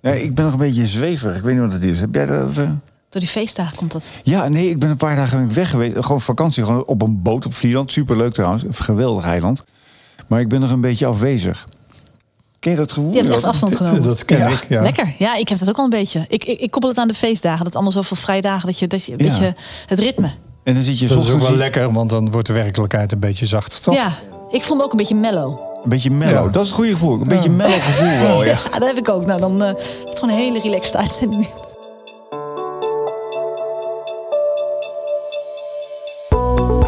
Ja, ik ben nog een beetje zweverig. Ik weet niet wat het is. Heb jij dat? eh? Door die feestdagen komt dat. Ja, nee, ik ben een paar dagen weg geweest. Gewoon vakantie, gewoon op een boot op Vlieland. Superleuk trouwens. Een geweldig eiland. Maar ik ben nog een beetje afwezig. Ken je dat gevoel? Je hebt echt afstand genomen. Dat ken Ja. ik, ja. Lekker. Ja, ik heb dat ook al een beetje. Ik, ik, ik koppel het aan de feestdagen. Dat is allemaal zoveel vrijdagen. Dat je, dat je, een Ja. beetje het ritme. En dan zit je Dat is ook wel lekker, want dan wordt de werkelijkheid een beetje zachter, toch? Ja, ik voel me ook een beetje mellow. Een beetje mellow. Ja. Dat is het goede gevoel. Een beetje mellow gevoel wel, ja. Ja, dat heb ik ook. Nou, dan eh het gewoon een hele relaxed uitzending.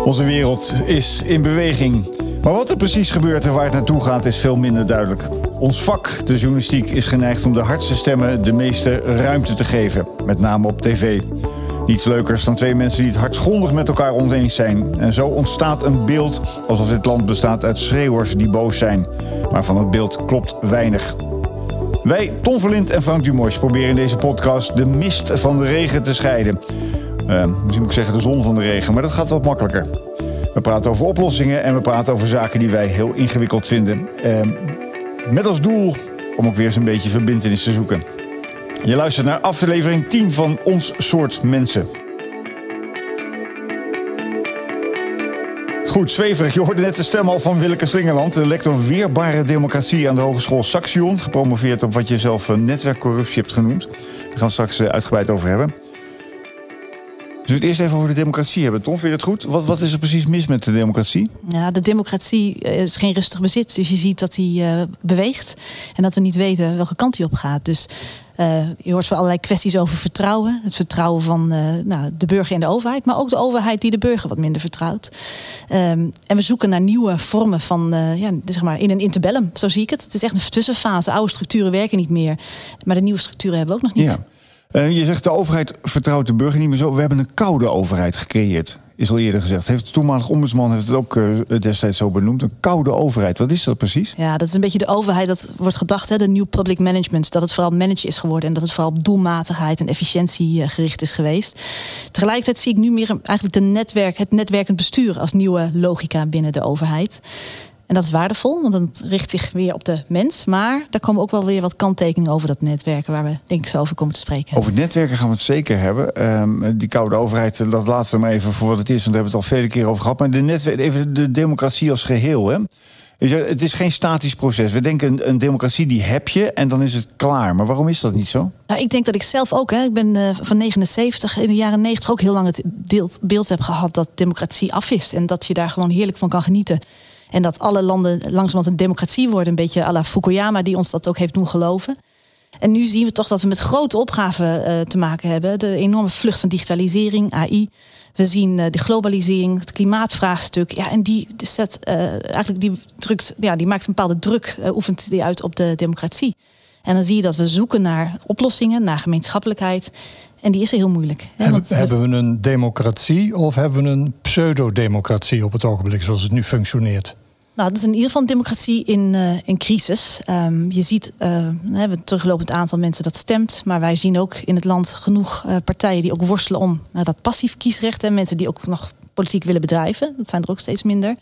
Onze wereld is in beweging. Maar wat er precies gebeurt en waar het naartoe gaat is veel minder duidelijk. Ons vak, de journalistiek, is geneigd om de hardste stemmen de meeste ruimte te geven. Met name op tv. Niets leukers dan twee mensen die het hartgrondig met elkaar oneens zijn. En zo ontstaat een beeld alsof dit land bestaat uit schreeuwers die boos zijn. Maar van het beeld klopt weinig. Wij, Ton Verlind en Frank Dumois, proberen in deze podcast de mist van de regen te scheiden. Eh, misschien moet ik zeggen de zon van de regen, maar dat gaat wat makkelijker. We praten over oplossingen en we praten over zaken die wij heel ingewikkeld vinden. Eh, met als doel om ook weer eens een beetje verbindenis te zoeken. Je luistert naar aflevering 10 van Ons Soort Mensen. Goed, zweverig. Je hoorde net de stem al van Willeke Slingerland, de lector Weerbare Democratie aan de Hogeschool Saxion. Gepromoveerd op wat je zelf eh, netwerkcorruptie hebt genoemd. Daar gaan we straks eh, uitgebreid over hebben. Dus het eerst even over de democratie hebben. Tom, vind je het goed? Wat, wat is er precies mis met de democratie? Ja, de democratie eh, is geen rustig bezit. Dus je ziet dat die eh, beweegt. En dat we niet weten welke kant die op gaat. Dus eh, je hoort van allerlei kwesties over vertrouwen. Het vertrouwen van nou, de burger in de overheid. Maar ook de overheid die de burger wat minder vertrouwt. Ehm, en we zoeken naar nieuwe vormen van, ja, zeg maar, in een interbellum. Zo zie ik het. Het is echt een tussenfase. Oude structuren werken niet meer. Maar de nieuwe structuren hebben we ook nog niet. Ja. Eh, je zegt de overheid vertrouwt de burger niet meer zo. We hebben een koude overheid gecreëerd. Is al eerder gezegd. Heeft de toenmalige ombudsman heeft het ook eh, destijds zo benoemd. Een koude overheid. Wat is dat precies? Ja, dat is een beetje de overheid. Dat wordt gedacht, hè, de new public management. Dat het vooral managen is geworden. En dat het vooral op doelmatigheid en efficiëntie eh, gericht is geweest. Tegelijkertijd zie ik nu meer eigenlijk de netwerk, het netwerkend bestuur als nieuwe logica binnen de overheid. En dat is waardevol, want het richt zich weer op de mens. Maar daar komen ook wel weer wat kanttekeningen over dat netwerken, waar we denk ik zo over komen te spreken. Over netwerken gaan we het zeker hebben. Ehm, die koude overheid, eh, dat laten we maar even voor wat het is. Want daar hebben we het al vele keren over gehad. Maar de, netwer- even de democratie als geheel. Hè? Het is geen statisch proces. We denken een, democratie die heb je en dan is het klaar. Maar waarom is dat niet zo? Nou, ik denk dat ik zelf ook, hè, ik ben eh, van 79, in de jaren 90 ook heel lang het beeld, beeld heb gehad dat democratie af is. En dat je daar gewoon heerlijk van kan genieten. En dat alle landen langzamerhand een democratie worden. Een beetje à la Fukuyama, die ons dat ook heeft doen geloven. En nu zien we toch dat we met grote opgaven eh, te maken hebben. De enorme vlucht van digitalisering, AI. We zien eh, de globalisering, het klimaatvraagstuk. Ja, en die zet eh, eigenlijk die drukt, ja, die maakt een bepaalde druk, oefent die uit op de democratie. En dan zie je dat we zoeken naar oplossingen, naar gemeenschappelijkheid. En die is heel moeilijk. Hè? Hebben, Want hebben we een democratie of hebben we een pseudo-democratie op het ogenblik zoals het nu functioneert? Nou, het is in ieder geval een democratie in, eh, in crisis. Ehm, je ziet, eh, we hebben een teruglopend aantal mensen dat stemt. Maar wij zien ook in het land genoeg eh, partijen die ook worstelen om nou, dat passief kiesrecht. En mensen die ook nog politiek willen bedrijven. Dat zijn er ook steeds minder.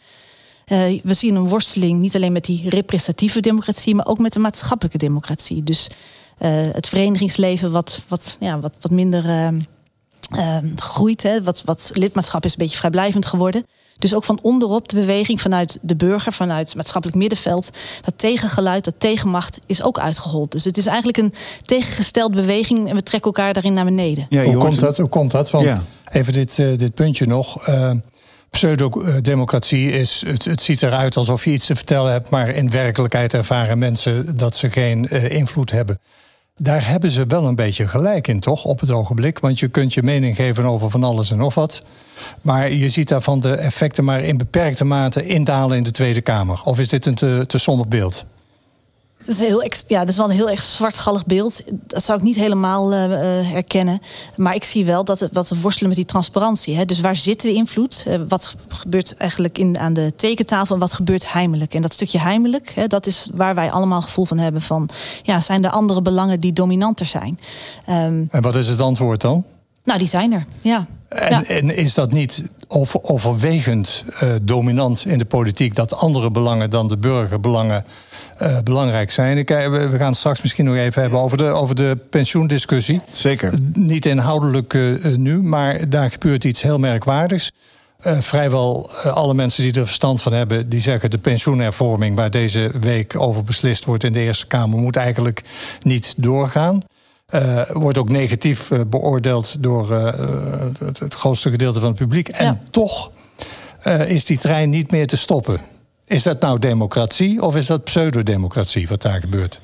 We zien een worsteling niet alleen met die representatieve democratie, maar ook met de maatschappelijke democratie. Dus het verenigingsleven wat, wat, ja, wat, wat minder ehm, ehm, groeit. Hè. Wat, wat lidmaatschap is een beetje vrijblijvend geworden. Dus ook van onderop de beweging vanuit de burger, vanuit het maatschappelijk middenveld. Dat tegengeluid, dat tegenmacht is ook uitgehold. Dus het is eigenlijk een tegengestelde beweging en we trekken elkaar daarin naar beneden. Ja, Hoe komt, dat? Hoe komt dat? Want Ja. even dit, eh, dit puntje nog. Eh, Pseudo-democratie is, het, het ziet eruit alsof je iets te vertellen hebt, maar in werkelijkheid ervaren mensen dat ze geen eh, invloed hebben. Daar hebben ze wel een beetje gelijk in, toch? Op het ogenblik. Want je kunt je mening geven over van alles en nog wat. Maar je ziet daarvan de effecten maar in beperkte mate indalen in de Tweede Kamer. Of is dit een te, te somber beeld? Dat is, heel ja, dat is wel een heel erg zwartgallig beeld. Dat zou ik niet helemaal eh, eh, herkennen. Maar ik zie wel dat, het, wat we worstelen met die transparantie. Hè. Dus waar zit de invloed? Eh, wat gebeurt eigenlijk in, aan de tekentafel en wat gebeurt heimelijk? En dat stukje heimelijk, hè, dat is waar wij allemaal gevoel van hebben van... ja, zijn er andere belangen die dominanter zijn? Ehm, En wat is het antwoord dan? nou, die zijn er, ja. En, ja. en is dat niet over, overwegend uh, dominant in de politiek dat andere belangen dan de burgerbelangen uh, belangrijk zijn. Ik, we gaan het straks misschien nog even hebben over de, over de pensioendiscussie. Zeker. Niet inhoudelijk uh, nu, maar daar gebeurt iets heel merkwaardigs. Uh, vrijwel uh, alle mensen die er verstand van hebben, die zeggen de pensioenhervorming waar deze week over beslist wordt in de Eerste Kamer, moet eigenlijk niet doorgaan. Uh, wordt ook negatief beoordeeld door het, het, grootste gedeelte van het publiek. En toch is die trein niet meer te stoppen. Is dat nou democratie of is dat pseudodemocratie wat daar gebeurt?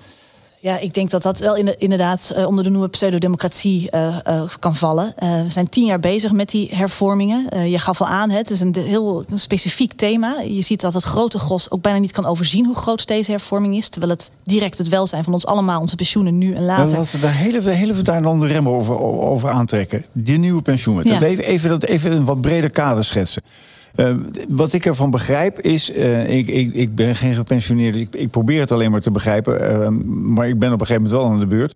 Ja, ik denk dat dat wel inderdaad uh, onder de noemer pseudodemocratie uh, uh, kan vallen. we zijn tien jaar bezig met die hervormingen. je gaf al aan, het is een heel specifiek thema. Je ziet dat het grote gros ook bijna niet kan overzien hoe groot deze hervorming is. Terwijl het direct het welzijn van ons allemaal, onze pensioenen nu en later. Laten we daar hele, hele daar dan de rem over, over aantrekken. Die nieuwe. Ja. Even, even, even een wat breder kader schetsen. Uh, wat ik ervan begrijp is, uh, ik, ik, ik ben geen gepensioneerde, ik, ik probeer het alleen maar te begrijpen, uh, maar ik ben op een gegeven moment wel aan de beurt.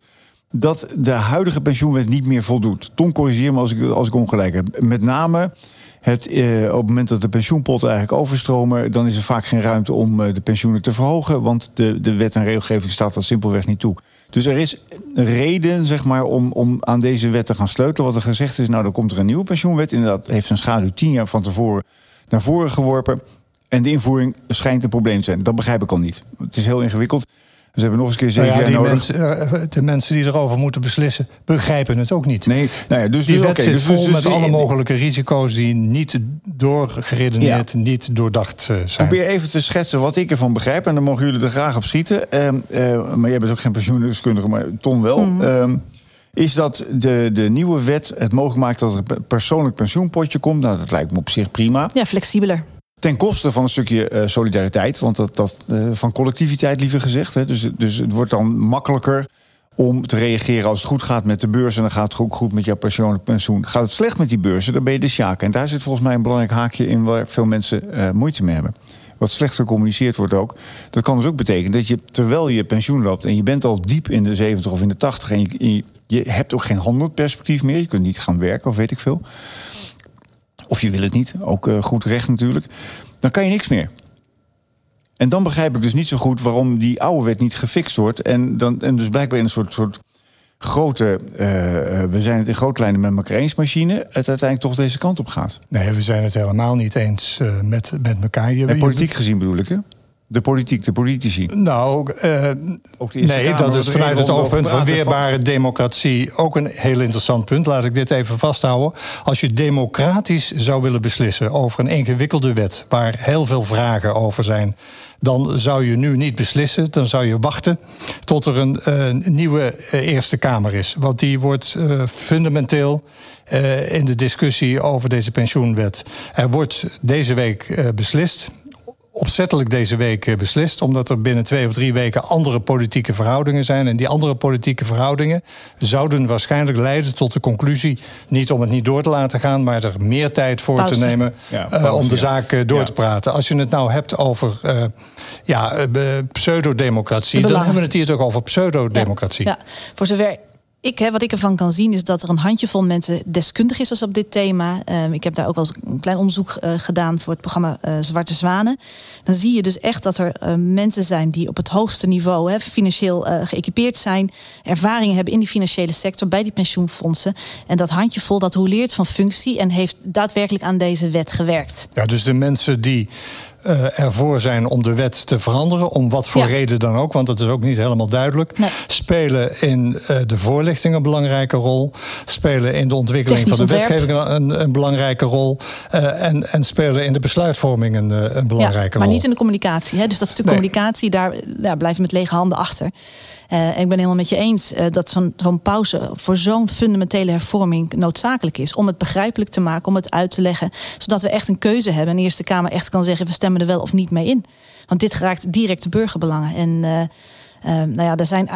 Dat de huidige pensioenwet niet meer voldoet. Tom, corrigeer me als ik, als ik ongelijk heb. Met name het, op het moment dat de pensioenpotten eigenlijk overstromen, dan is er vaak geen ruimte om de pensioenen te verhogen, want de, de wet en regelgeving staat dat simpelweg niet toe. Dus er is reden zeg maar, om, om aan deze wet te gaan sleutelen. Wat er gezegd is, nou dan komt er een nieuwe pensioenwet. Inderdaad, heeft zijn schaduw tien jaar van tevoren naar voren geworpen. En de invoering schijnt een probleem te zijn. Dat begrijp ik al niet. Het is heel ingewikkeld. Ze hebben nog eens een keer zeven nou ja, jaar nodig. Mensen, uh, de mensen die erover moeten beslissen, begrijpen het ook niet. Nee, nou ja, dus, die dus, wet okay, zit dus, vol dus, met alle mogelijke risico's die niet doorgeredeneerd, ja. niet doordacht uh, zijn. Probeer even te schetsen wat ik ervan begrijp. En dan mogen jullie er graag op schieten. Uh, maar jij bent ook geen pensioendeskundige, maar Ton wel. Mm -hmm. Is dat de, de nieuwe wet het mogelijk maakt dat er een persoonlijk pensioenpotje komt. Nou, dat lijkt me op zich prima. Ja, flexibeler. Ten koste van een stukje uh, solidariteit, want dat, dat, uh, van collectiviteit liever gezegd. Hè. Dus, dus het wordt dan makkelijker om te reageren als het goed gaat met de beurs en dan gaat het ook goed met jouw persoonlijk pensioen. Gaat het slecht met die beurzen, dan ben je de sjaak. En daar zit volgens mij een belangrijk haakje in waar veel mensen uh, moeite mee hebben. Wat slecht gecommuniceerd wordt ook. Dat kan dus ook betekenen dat je terwijl je pensioen loopt en je bent al diep in de 70 of in de 80 en je, je, je hebt ook geen handelperspectief meer. Je kunt niet gaan werken of weet ik veel of je wil het niet, ook uh, goed recht natuurlijk, dan kan je niks meer. En dan begrijp ik dus niet zo goed waarom die oude wet niet gefixt wordt. En, dan, en dus blijkbaar in een soort, soort grote, uh, we zijn het in grote lijnen met elkaar eens machine, het uiteindelijk toch deze kant op gaat. Nee, we zijn het helemaal niet eens uh, met, met elkaar. Je, en politiek gezien bedoel ik, hè? De politiek, de politici. Nou, uh, nee, dat is vanuit het oogpunt van weerbare democratie ook een heel interessant punt. Laat ik dit even vasthouden. Als je democratisch zou willen beslissen over een ingewikkelde wet, waar heel veel vragen over zijn, dan zou je nu niet beslissen. Dan zou je wachten tot er een, uh, nieuwe uh, Eerste Kamer is. Want die wordt fundamenteel in de discussie over deze pensioenwet. Er wordt deze week beslist opzettelijk deze week beslist. Omdat er binnen twee of drie weken andere politieke verhoudingen zijn. En die andere politieke verhoudingen zouden waarschijnlijk leiden tot de conclusie. Niet om het niet door te laten gaan, maar er meer tijd voor pauze. te nemen. Ja, pauze, uh, om de ja. zaak uh, door Ja. te praten. Als je het nou hebt over uh, ja, uh, pseudodemocratie. De Dan hebben we het hier toch over pseudodemocratie. Ja, voor zover ik, hè, wat ik ervan kan zien, is dat er een handjevol mensen deskundig is als op dit thema. Um, ik heb daar ook al een klein onderzoek uh, gedaan voor het programma uh, Zwarte Zwanen. Dan zie je dus echt dat er uh, mensen zijn die op het hoogste niveau hè, financieel geëquipeerd zijn, ervaringen hebben in die financiële sector, bij die pensioenfondsen. En dat handjevol dat leert van functie en heeft daadwerkelijk aan deze wet gewerkt. Ja, dus de mensen die uh, ervoor zijn om de wet te veranderen, om wat voor Ja. reden dan ook, want dat is ook niet helemaal duidelijk. Nee. Spelen in uh, de voorlichting een belangrijke rol, spelen in de ontwikkeling Technisch van de ontwerp. wetgeving een, een belangrijke rol uh, en, en spelen in de besluitvorming een, een belangrijke ja, maar rol. niet in de communicatie. Hè? Dus dat stuk Nee. communicatie, daar ja, blijf je met lege handen achter. Uh, en ik ben helemaal met je eens uh, dat zo'n zo'n pauze voor zo'n fundamentele hervorming noodzakelijk is. Om het begrijpelijk te maken, om het uit te leggen. Zodat we echt een keuze hebben en de Eerste Kamer echt kan zeggen: we stemmen er wel of niet mee in. Want dit raakt direct de burgerbelangen. En uh, nou ja, er zijn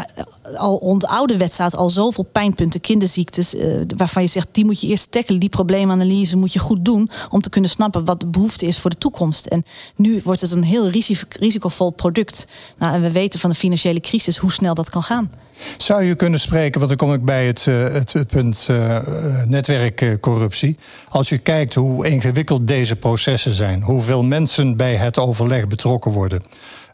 al rond de oude wet staat al zoveel pijnpunten, kinderziektes, waarvan je zegt die moet je eerst tackelen, die probleemanalyse moet je goed doen om te kunnen snappen wat de behoefte is voor de toekomst. En nu wordt het een heel risicovol product. Nou, en we weten van de financiële crisis hoe snel dat kan gaan. Zou je kunnen spreken, want dan kom ik bij het, uh, het, punt uh, netwerkcorruptie. Als je kijkt hoe ingewikkeld deze processen zijn, hoeveel mensen bij het overleg betrokken worden.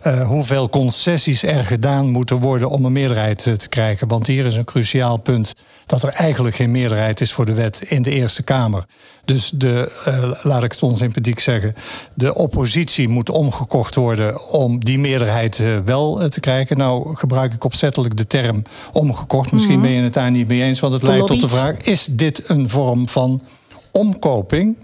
Uh, hoeveel concessies er gedaan moeten worden om een meerderheid te krijgen. Want hier is een cruciaal punt dat er eigenlijk geen meerderheid is voor de wet in de Eerste Kamer. Dus de, uh, laat ik het onsympathiek zeggen, de oppositie moet omgekocht worden om die meerderheid wel te krijgen. Nou gebruik ik opzettelijk de term omgekocht. Misschien mm -hmm. ben je het daar niet mee eens, want het leidt tot de vraag: is dit een vorm van omkoping?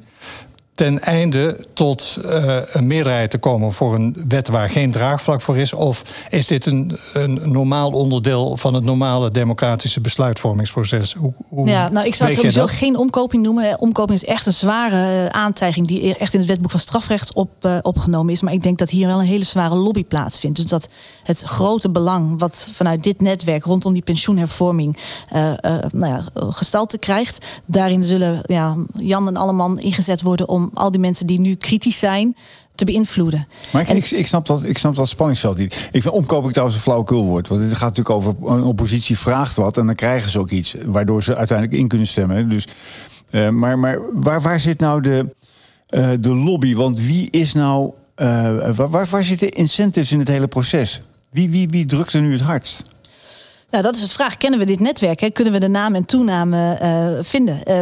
Ten einde tot uh, een meerderheid te komen voor een wet waar geen draagvlak voor is? Of is dit een, een normaal onderdeel van het normale democratische besluitvormingsproces? Hoe, hoe ja, nou, ik zou het sowieso geen omkoping noemen. Omkoping is echt een zware uh, aantijging die echt in het wetboek van strafrecht op, uh, opgenomen is. Maar ik denk dat hier wel een hele zware lobby plaatsvindt. Dus dat het grote belang wat vanuit dit netwerk rondom die pensioenhervorming nou ja, gestalte krijgt, daarin zullen ja, Jan en Alleman ingezet worden om al die mensen die nu kritisch zijn te beïnvloeden. Maar ik, ik, snap dat, ik snap dat spanningsveld niet. Ik vind omkoping trouwens een flauwekul woord. Want het gaat natuurlijk over een oppositie vraagt wat en dan krijgen ze ook iets waardoor ze uiteindelijk in kunnen stemmen. Dus, uh, maar maar waar, waar zit nou de, uh, de lobby? Want wie is nou. Uh, waar, waar zitten incentives in het hele proces? Wie, wie, wie drukt er nu het hardst? Nou, dat is de vraag. Kennen we dit netwerk? Hè? Kunnen we de naam en toename uh, vinden? Uh,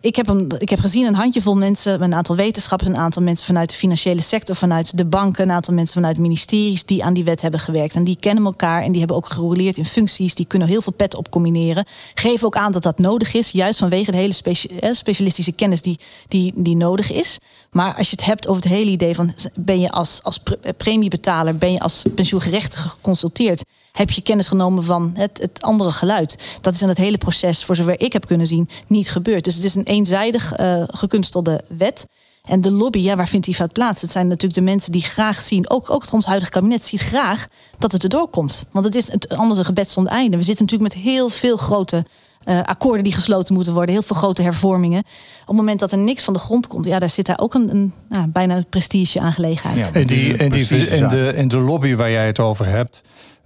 ik, heb een, ik heb gezien een handjevol mensen, een aantal wetenschappers, een aantal mensen vanuit de financiële sector, vanuit de banken, een aantal mensen vanuit ministeries die aan die wet hebben gewerkt. En die kennen elkaar en die hebben ook gerouleerd in functies. Die kunnen heel veel pet op combineren. Geven ook aan dat dat nodig is, juist vanwege de hele specialistische kennis die, die, die nodig is. Maar als je het hebt over het hele idee van ben je als, als premiebetaler, ben je als pensioengerechtige geconsulteerd heb je kennis genomen van het, het andere geluid. Dat is in het hele proces, voor zover ik heb kunnen zien, niet gebeurd. Dus het is een eenzijdig uh, gekunstelde wet. En de lobby, ja, waar vindt die fout plaats? Het zijn natuurlijk de mensen die graag zien, ook, ook het ons huidige kabinet ziet graag dat het erdoor komt. Want het is het andere gebed zonder einde. We zitten natuurlijk met heel veel grote uh, akkoorden die gesloten moeten worden, heel veel grote hervormingen. Op het moment dat er niks van de grond komt, ja, daar zit daar ook een, een nou, bijna prestige-aangelegenheid. Ja, en, die, en, die, en, de, en de lobby waar jij het over hebt,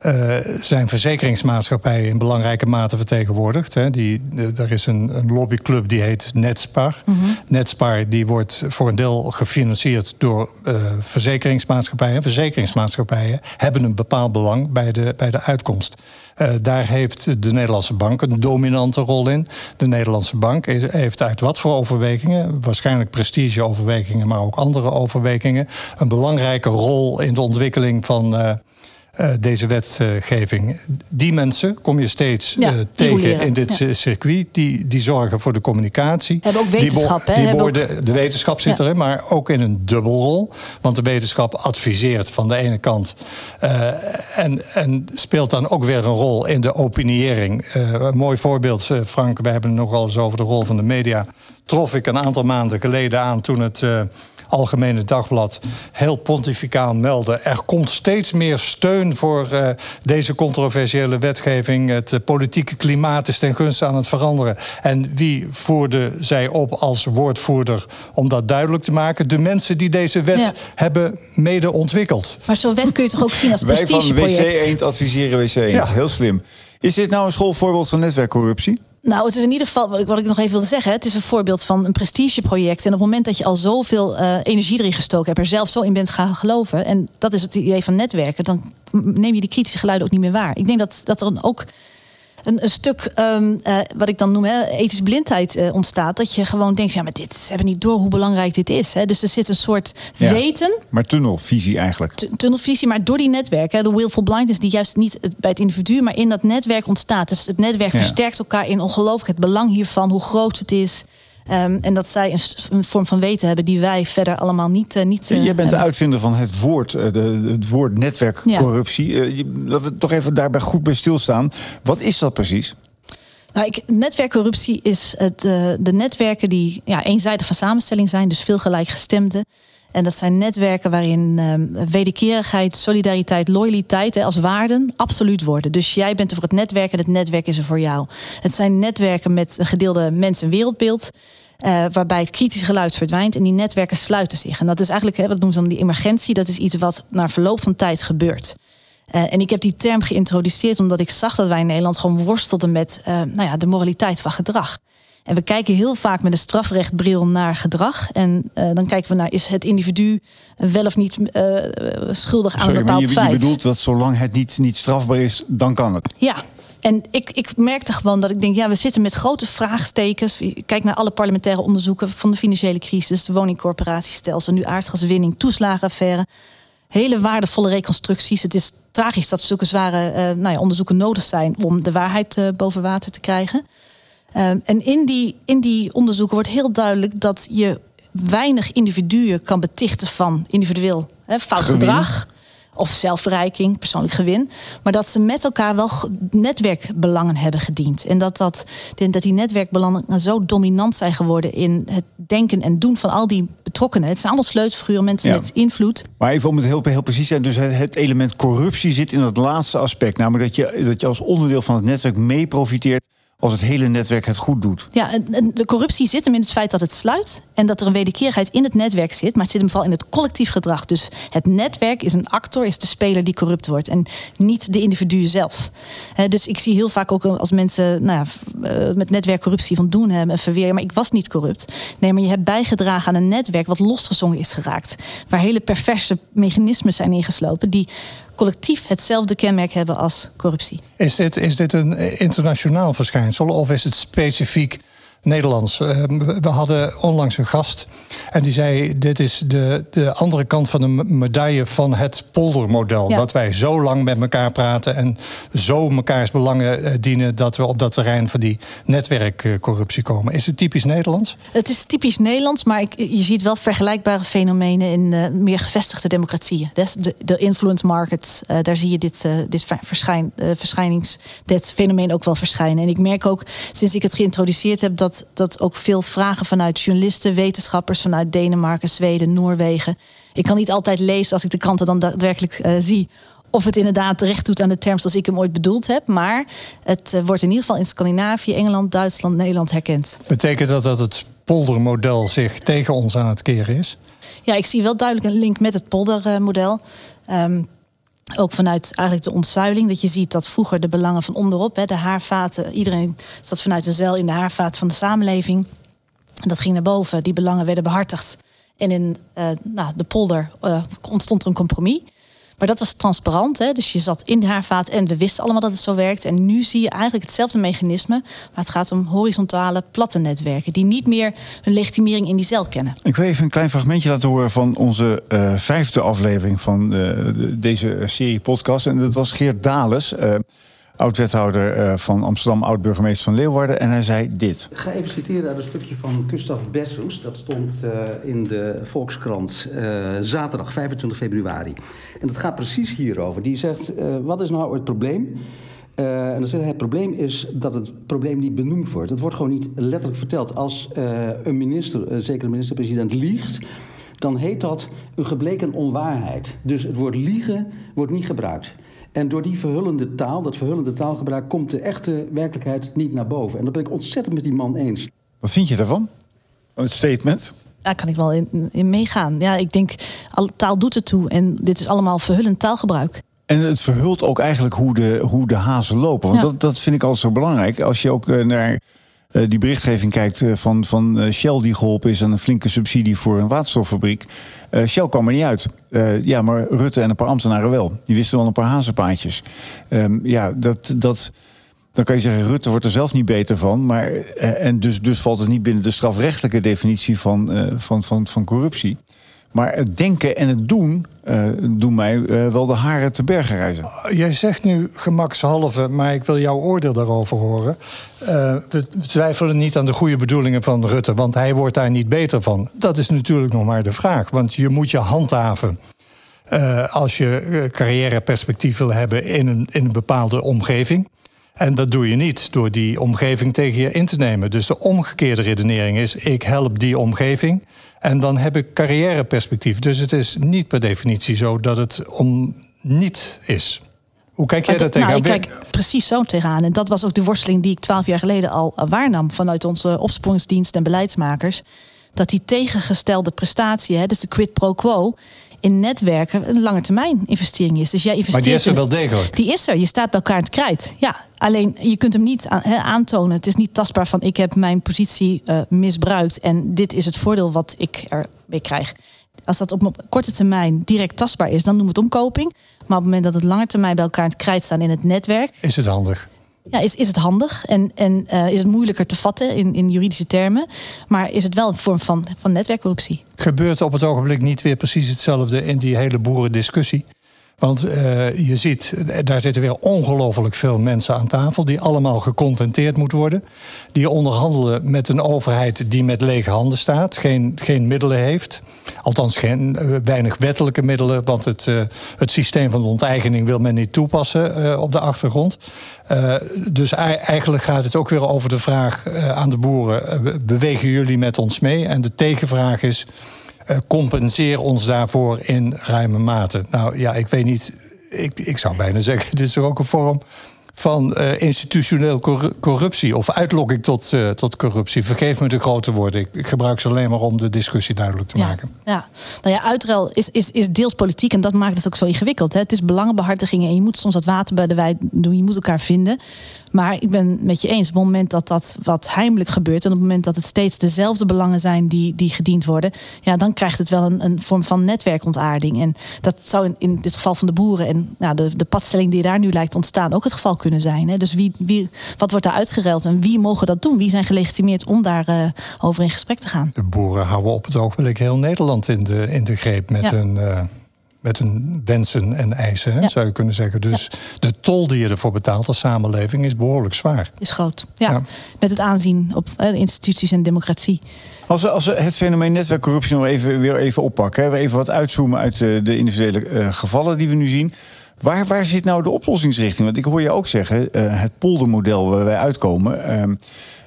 uh, zijn verzekeringsmaatschappijen in belangrijke mate vertegenwoordigd. Hè. Die, er is een, een, lobbyclub die heet Netspar. Mm -hmm. Netspar die wordt voor een deel gefinancierd door uh, verzekeringsmaatschappijen. Verzekeringsmaatschappijen hebben een bepaald belang bij de, bij de uitkomst. Uh, daar heeft de Nederlandse bank een dominante rol in. De Nederlandse bank heeft uit wat voor overwegingen, waarschijnlijk prestigeoverwegingen, maar ook andere overwegingen, een belangrijke rol in de ontwikkeling van. Uh, uh, deze wetgeving. Die mensen kom je steeds ja, uh, tegen in dit ja. circuit. Die, die zorgen voor de communicatie. Hebben ook wetenschap. Die, die worden, ook... De wetenschap zit ja. erin, maar ook in een dubbelrol. Want de wetenschap adviseert van de ene kant. Uh, en, en speelt dan ook weer een rol in de opiniëring. een mooi voorbeeld, Frank, we hebben het nogal eens over de rol van de media. Trof ik een aantal maanden geleden aan toen het Algemene Dagblad heel pontificaal melden. Er komt steeds meer steun voor uh, deze controversiële wetgeving. Het uh, politieke klimaat is ten gunste aan het veranderen. En wie voerde zij op als woordvoerder om dat duidelijk te maken? De mensen die deze wet ja. hebben mede ontwikkeld. Maar zo'n wet kun je toch ook zien als prestigeproject? Wij van WC Eend adviseren WC Eend. Ja. Heel slim. Is dit nou een schoolvoorbeeld van netwerkcorruptie? Nou, het is in ieder geval, wat ik, wat ik nog even wilde zeggen, het is een voorbeeld van een prestigeproject. En op het moment dat je al zoveel uh, energie erin gestoken hebt, er zelf zo in bent gaan geloven, en dat is het idee van netwerken, dan neem je die kritische geluiden ook niet meer waar. Ik denk dat, dat er ook een, een stuk, um, uh, wat ik dan noem, hè, ethische blindheid uh, ontstaat. Dat je gewoon denkt, ja, maar dit, ze hebben niet door hoe belangrijk dit is. Hè. Dus er zit een soort ja, weten. Maar tunnelvisie eigenlijk. Tunnelvisie, maar door die netwerken, de willful blindness, die juist niet bij het individu, maar in dat netwerk ontstaat. Dus het netwerk ja. versterkt elkaar in ongelooflijk het belang hiervan, hoe groot het is. Um, en dat zij een, een, vorm van weten hebben die wij verder allemaal niet. Uh, niet uh, Jij bent hebben. de uitvinder van het woord, uh, de, het woord netwerkcorruptie. Ja. dat we toch even daarbij goed bij stilstaan. Wat is dat precies? Nou, ik, netwerkcorruptie is het, de netwerken die ja, eenzijdig van samenstelling zijn, dus veel gelijkgestemden. En dat zijn netwerken waarin uh, wederkerigheid, solidariteit, loyaliteit hè, als waarden absoluut worden. Dus jij bent er voor het netwerk en het netwerk is er voor jou. Het zijn netwerken met een gedeelde mens- en wereldbeeld. Uh, waarbij het kritische geluid verdwijnt en die netwerken sluiten zich. En dat is eigenlijk, hè, wat noemen ze dan die emergentie, dat is iets wat na verloop van tijd gebeurt. Uh, en ik heb die term geïntroduceerd omdat ik zag dat wij in Nederland gewoon worstelden met uh, nou ja, de moraliteit van gedrag. En we kijken heel vaak met een strafrechtbril naar gedrag. En uh, dan kijken we naar is het individu wel of niet uh, schuldig aan Sorry, een bepaald maar je, feit. je bedoelt dat zolang het niet, niet strafbaar is, dan kan het. Ja. En ik, ik merkte gewoon dat ik denk, ja, we zitten met grote vraagstekens. Kijk naar alle parlementaire onderzoeken van de financiële crisis, de woningcorporatiestelsel, nu aardgaswinning, toeslagenaffaire. Hele waardevolle reconstructies. Het is tragisch dat zulke zware uh, nou ja, onderzoeken nodig zijn om de waarheid uh, boven water te krijgen. Um, en in die, in die onderzoeken wordt heel duidelijk dat je weinig individuen kan betichten van individueel hè, fout Gewin. gedrag of zelfverrijking, persoonlijk gewin. Maar dat ze met elkaar wel netwerkbelangen hebben gediend. En dat, dat, dat die netwerkbelangen zo dominant zijn geworden in het denken en doen van al die betrokkenen. Het zijn allemaal sleutelfiguren, mensen Ja. met invloed. Maar even om het heel, heel precies te zijn. Dus het, het element corruptie zit in dat laatste aspect. Namelijk dat je, dat je als onderdeel van het netwerk mee profiteert als het hele netwerk het goed doet. Ja, de corruptie zit hem in het feit dat het sluit en dat er een wederkerigheid in het netwerk zit, maar het zit hem vooral in het collectief gedrag. Dus het netwerk is een actor, is de speler die corrupt wordt en niet de individu zelf. Dus ik zie heel vaak ook als mensen nou ja, eh, met netwerkcorruptie van doen hebben en verweren, maar ik was niet corrupt. Nee, maar je hebt bijgedragen aan een netwerk wat losgezongen is geraakt, waar hele perverse mechanismen zijn ingeslopen die collectief hetzelfde kenmerk hebben als corruptie. Is dit, is dit een internationaal verschijnsel of is het specifiek Nederlands? Eh, we hadden onlangs een gast en die zei: Dit is de, de andere kant van de me- medaille van het poldermodel. Ja. Dat wij zo lang met elkaar praten en zo mekaars belangen eh, dienen dat we op dat terrein van die netwerkcorruptie komen. Is het typisch Nederlands? Het is typisch Nederlands, maar ik, je ziet wel vergelijkbare fenomenen in eh, meer gevestigde democratieën. De, de influence markets, daar zie je dit, dit ver- verschijn, verschijnings, dit fenomeen ook wel verschijnen. En ik merk ook sinds ik het geïntroduceerd heb dat, dat ook veel vragen vanuit journalisten, wetenschappers vanuit Denemarken, Zweden, Noorwegen. Ik kan niet altijd lezen als ik de kranten dan daadwerkelijk eh, zie. Of het inderdaad recht doet aan de term zoals ik hem ooit bedoeld heb. Maar het eh, wordt in ieder geval in Scandinavië, Engeland, Duitsland, Nederland herkend. Betekent dat dat het poldermodel zich tegen ons aan het keren is? Ja, ik zie wel duidelijk een link met het poldermodel. Ehm, ook vanuit eigenlijk de ontzuiling. Dat je ziet dat vroeger de belangen van onderop, hè, de haarvaten, iedereen zat vanuit de zeil in de haarvaten van de samenleving. En dat ging naar boven, die belangen werden behartigd. En in eh, nou, de polder eh, ontstond er een compromis. Maar dat was transparant, hè? dus je zat in de haarvaat en we wisten allemaal dat het zo werkt. En nu zie je eigenlijk hetzelfde mechanisme, maar het gaat om horizontale, platte netwerken die niet meer hun legitimering in die cel kennen. Ik wil even een klein fragmentje laten horen van onze eh, vijfde aflevering van eh, de- deze serie podcast. En dat was Geert Dales, eh, oud-wethouder eh, van Amsterdam, oud-burgemeester van Leeuwarden. En hij zei dit. Ik ga even citeren uit een stukje van Gustav Bessus. Dat stond eh, in de Volkskrant eh, zaterdag 25 februari. En dat gaat precies hierover. Die zegt, wat is nou het probleem? En dan zegt hij, het probleem is dat het probleem niet benoemd wordt. Het wordt gewoon niet letterlijk verteld. Als een minister, een zekere minister-president, liegt... dan heet dat een gebleken onwaarheid. Dus het woord liegen wordt niet gebruikt. En door die verhullende taal, dat verhullende taalgebruik... komt de echte werkelijkheid niet naar boven. En dat ben ik ontzettend met die man eens. Wat vind je daarvan? Het statement. Daar kan ik wel in, in meegaan. Ja, ik denk, al, taal doet het toe. En dit is allemaal verhullend taalgebruik. En het verhult ook eigenlijk hoe de, hoe de hazen lopen. Want Ja. dat, dat vind ik altijd zo belangrijk. Als je ook eh, naar eh, die berichtgeving kijkt eh, van, van eh, Shell die geholpen is aan een flinke subsidie voor een waterstoffabriek. Shell kwam er niet uit. Ja, maar Rutte en een paar ambtenaren wel. Die wisten wel een paar hazenpaadjes. Ehm, ja, dat, dat, dan kan je zeggen, Rutte wordt er zelf niet beter van. Maar, en dus, dus valt het niet binnen de strafrechtelijke definitie van, van, van, van corruptie. Maar het denken en het doen eh, doen mij eh, wel de haren te bergen reizen. Jij zegt nu gemakshalve, maar ik wil jouw oordeel daarover horen. Eh, we twijfelen niet aan de goede bedoelingen van Rutte, want hij wordt daar niet beter van. Dat is natuurlijk nog maar de vraag, want je moet je handhaven. eh, als je eh, carrièreperspectief wil hebben in een, in een bepaalde omgeving. En dat doe je niet door die omgeving tegen je in te nemen. Dus de omgekeerde redenering is: ik help die omgeving. En dan heb ik carrièreperspectief. Dus het is niet per definitie zo dat het om niet is. Hoe kijk jij daar tegenaan? Nou, ik kijk precies zo tegenaan. En dat was ook de worsteling die ik twaalf jaar geleden al waarnam vanuit onze opsporingsdienst en beleidsmakers. Dat die tegengestelde prestatie, hè, dus de quid pro quo, in netwerken een lange termijn investering is. Dus jij investeert. Maar die is er wel degelijk. Die is er. Je staat bij elkaar in het krijt. Ja, alleen je kunt hem niet aantonen. Het is niet tastbaar van ik heb mijn positie uh, misbruikt en dit is het voordeel wat ik ermee krijg. Als dat op korte termijn direct tastbaar is, dan noemen we het omkoping. Maar op het moment dat het lange termijn bij elkaar in het krijt staan in het netwerk. Is het handig? Ja, is, is het handig en, en uh, is het moeilijker te vatten in, in juridische termen. Maar is het wel een vorm van, van netwerkcorruptie. Gebeurt op het ogenblik niet weer precies hetzelfde in die hele boerendiscussie? Want uh, je ziet, daar zitten weer ongelooflijk veel mensen aan tafel... die allemaal gecontenteerd moeten worden. Die onderhandelen met een overheid die met lege handen staat. Geen, geen middelen heeft. Althans, geen, uh, weinig wettelijke middelen. Want het, het systeem van de onteigening wil men niet toepassen op de achtergrond. dus eigenlijk gaat het ook weer over de vraag aan de boeren... bewegen jullie met ons mee? En de tegenvraag is... Uh, compenseer ons daarvoor in ruime mate. Nou ja, ik weet niet. Ik, ik zou bijna zeggen, dit is ook een vorm van uh, institutioneel corruptie of uitlokking tot, uh, tot corruptie. Vergeef me de grote woorden. Ik, ik, gebruik ze alleen maar om de discussie duidelijk te ja, maken. Ja, nou ja, uitruil is, is, is deels politiek en dat maakt het ook zo ingewikkeld. Hè. Het is belangenbehartiging en je moet soms wat water bij de wijn doen. Je moet elkaar vinden. Maar ik ben met je eens, op het moment dat dat wat heimelijk gebeurt... en op het moment dat het steeds dezelfde belangen zijn die, die gediend worden... ja, dan krijgt het wel een, een vorm van netwerkontaarding. En dat zou in, in dit geval van de boeren en nou, de, de padstelling die daar nu lijkt ontstaan... ook het geval kunnen zijn. Hè? Dus wie, wie, wat wordt daar uitgeruild en wie mogen dat doen? Wie zijn gelegitimeerd om daarover uh, over in gesprek te gaan? De boeren houden op het ogenblik heel Nederland in de, in de greep met ja. een... Uh met hun wensen en eisen, ja. zou je kunnen zeggen. Dus ja. de tol die je ervoor betaalt als samenleving is behoorlijk zwaar. Is groot, ja. ja. Met het aanzien op uh, instituties en democratie. Als we, als we het fenomeen netwerkcorruptie nog even, weer even oppakken... Hè, even wat uitzoomen uit de, de individuele uh, gevallen die we nu zien... Waar, waar zit nou de oplossingsrichting? Want ik hoor je ook zeggen, uh, het poldermodel waar wij uitkomen...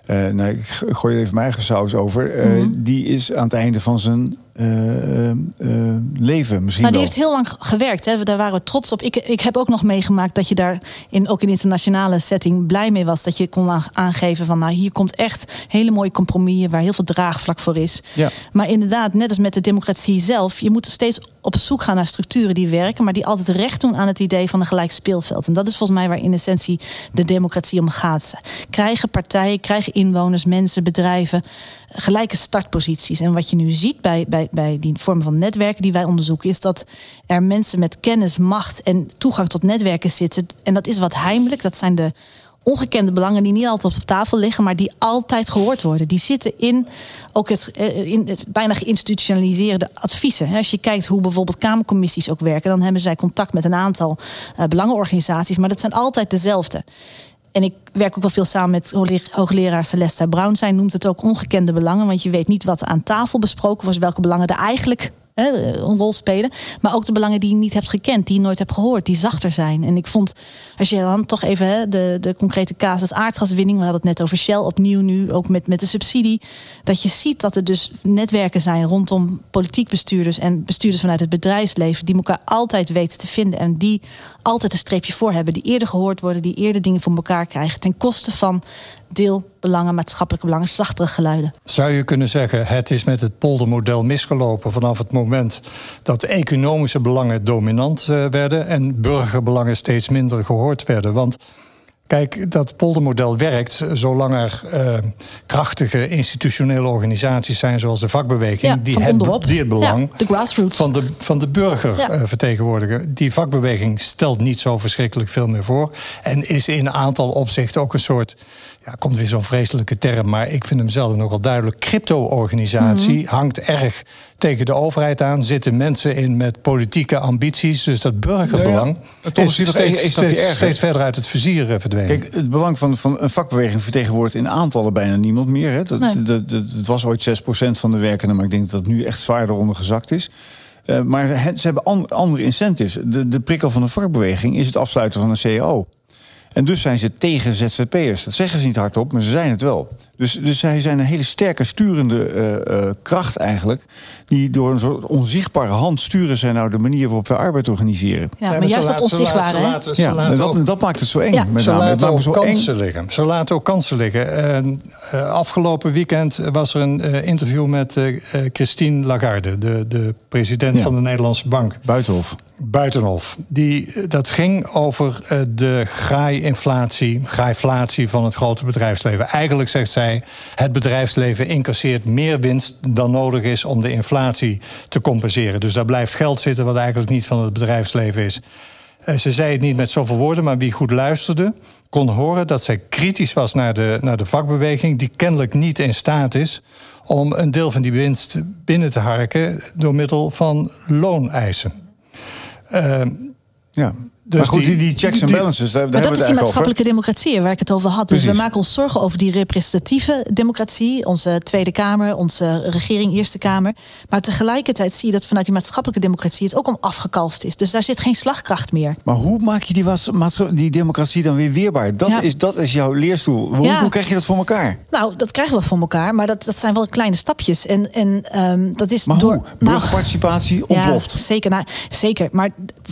Uh, nou, ik gooi er even mijn eigen saus over. Uh, mm -hmm. Die is aan het einde van zijn uh, leven misschien nou, die wel. heeft heel lang gewerkt. Hè. Daar waren we trots op. Ik, ik heb ook nog meegemaakt dat je daar in, ook in internationale setting blij mee was. Dat je kon aangeven van nou hier komt echt hele mooie compromissen waar heel veel draagvlak voor is. Ja. Maar inderdaad, net als met de democratie zelf, je moet steeds op zoek gaan naar structuren die werken, maar die altijd recht doen aan het idee van een gelijk speelveld. En dat is volgens mij waar in essentie de democratie om gaat. Krijgen partijen, krijgen inwoners, mensen, bedrijven gelijke startposities. En wat je nu ziet bij, bij, bij die vormen van netwerken die wij onderzoeken, is dat er mensen met kennis, macht en toegang tot netwerken zitten. En dat is wat heimelijk. Dat zijn de ongekende belangen die niet altijd op tafel liggen, maar die altijd gehoord worden. Die zitten in ook het, in het bijna geïnstitutionaliseerde adviezen. Als je kijkt hoe bijvoorbeeld Kamercommissies ook werken, dan hebben zij contact met een aantal uh, belangenorganisaties, maar dat zijn altijd dezelfde. En ik werk ook wel veel samen met hoogleraar Celeste Brown. Zij noemt het ook ongekende belangen. Want je weet niet wat aan tafel besproken was. Welke belangen er eigenlijk een rol spelen. Maar ook de belangen die je niet hebt gekend. Die je nooit hebt gehoord. Die zachter zijn. En ik vond, als je dan toch even hè, de, de concrete casus aardgaswinning. We hadden het net over Shell opnieuw nu. Ook met, met de subsidie. Dat je ziet dat er dus netwerken zijn rondom politiek bestuurders. En bestuurders vanuit het bedrijfsleven. Die elkaar altijd weten te vinden. En die altijd een streepje voor hebben. Die eerder gehoord worden. Die eerder dingen voor elkaar krijgen. Ten koste van deelbelangen, maatschappelijke belangen, zachtere geluiden. Zou je kunnen zeggen, het is met het poldermodel misgelopen vanaf het moment dat economische belangen dominant uh, werden en burgerbelangen steeds minder gehoord werden? Want Kijk, dat poldermodel werkt zolang er uh, krachtige institutionele organisaties zijn, zoals de vakbeweging, ja, die, het, die het belang ja, de grassroots. van, de, van de burger ja. uh, vertegenwoordigen. Die vakbeweging stelt niet zo verschrikkelijk veel meer voor en is in een aantal opzichten ook een soort ja, komt weer zo'n vreselijke term, maar ik vind hem zelf nogal duidelijk. Crypto-organisatie mm -hmm. hangt erg tegen de overheid aan. Zitten mensen in met politieke ambities. Dus dat burgerbelang ja, ja. is, is steeds, steeds, steeds, verder uit het vizier verdwenen. Kijk, het belang van, van een vakbeweging vertegenwoordigt in aantallen bijna niemand meer. Hè. Dat, nee. dat, dat, dat, was ooit 6% van de werkenden, maar ik denk dat dat nu echt zwaar eronder gezakt is. Uh, maar ze hebben an, andere incentives. De, de prikkel van de vakbeweging is het afsluiten van een CAO. En dus zijn ze tegen ZZP'ers. Dat zeggen ze niet hardop, maar ze zijn het wel. Dus, dus zij zijn een hele sterke sturende uh, uh, kracht eigenlijk. Die door een soort onzichtbare hand sturen zij nou de manier waarop we arbeid organiseren. Ja, maar, maar juist dat onzichtbare. Laten, ja, laten dat, ook, dat, maakt het zo eng. Ja. Met ze name. laten ook zo kansen eng. liggen. Ze laten ook kansen liggen. Uh, afgelopen weekend was er een interview met Christine Lagarde, de, de president ja. van de Nederlandse Bank. Buitenhof. Buitenhof. Die, dat ging over de graai-inflatie, graaiflatie van het grote bedrijfsleven. Eigenlijk zegt zij het bedrijfsleven incasseert meer winst dan nodig is om de inflatie te compenseren. Dus daar blijft geld zitten wat eigenlijk niet van het bedrijfsleven is. Eh, ze zei het niet met zoveel woorden, maar wie goed luisterde, kon horen dat zij kritisch was naar de, naar de vakbeweging, die kennelijk niet in staat is om een deel van die winst binnen te harken door middel van looneisen. Uh, ja. Dus maar goed, die, die checks en balances, daar, maar dat is die maatschappelijke democratie waar ik het over had. Dus we maken ons zorgen over die representatieve democratie. Onze Tweede Kamer, onze regering, Eerste Kamer. Maar tegelijkertijd zie je dat vanuit die maatschappelijke democratie... het ook om afgekalfd is. Dus daar zit geen slagkracht meer. Maar hoe maak je die, die democratie dan weer weerbaar? Dat, is, dat is jouw leerstoel. Hoe, hoe, krijg je dat voor elkaar? Nou, dat krijgen we voor elkaar. Maar dat, dat zijn wel kleine stapjes. En, en um, dat is maar door... Hoe? Burgerparticipatie nou, ontploft. Ja, zeker, nou, zeker. Maar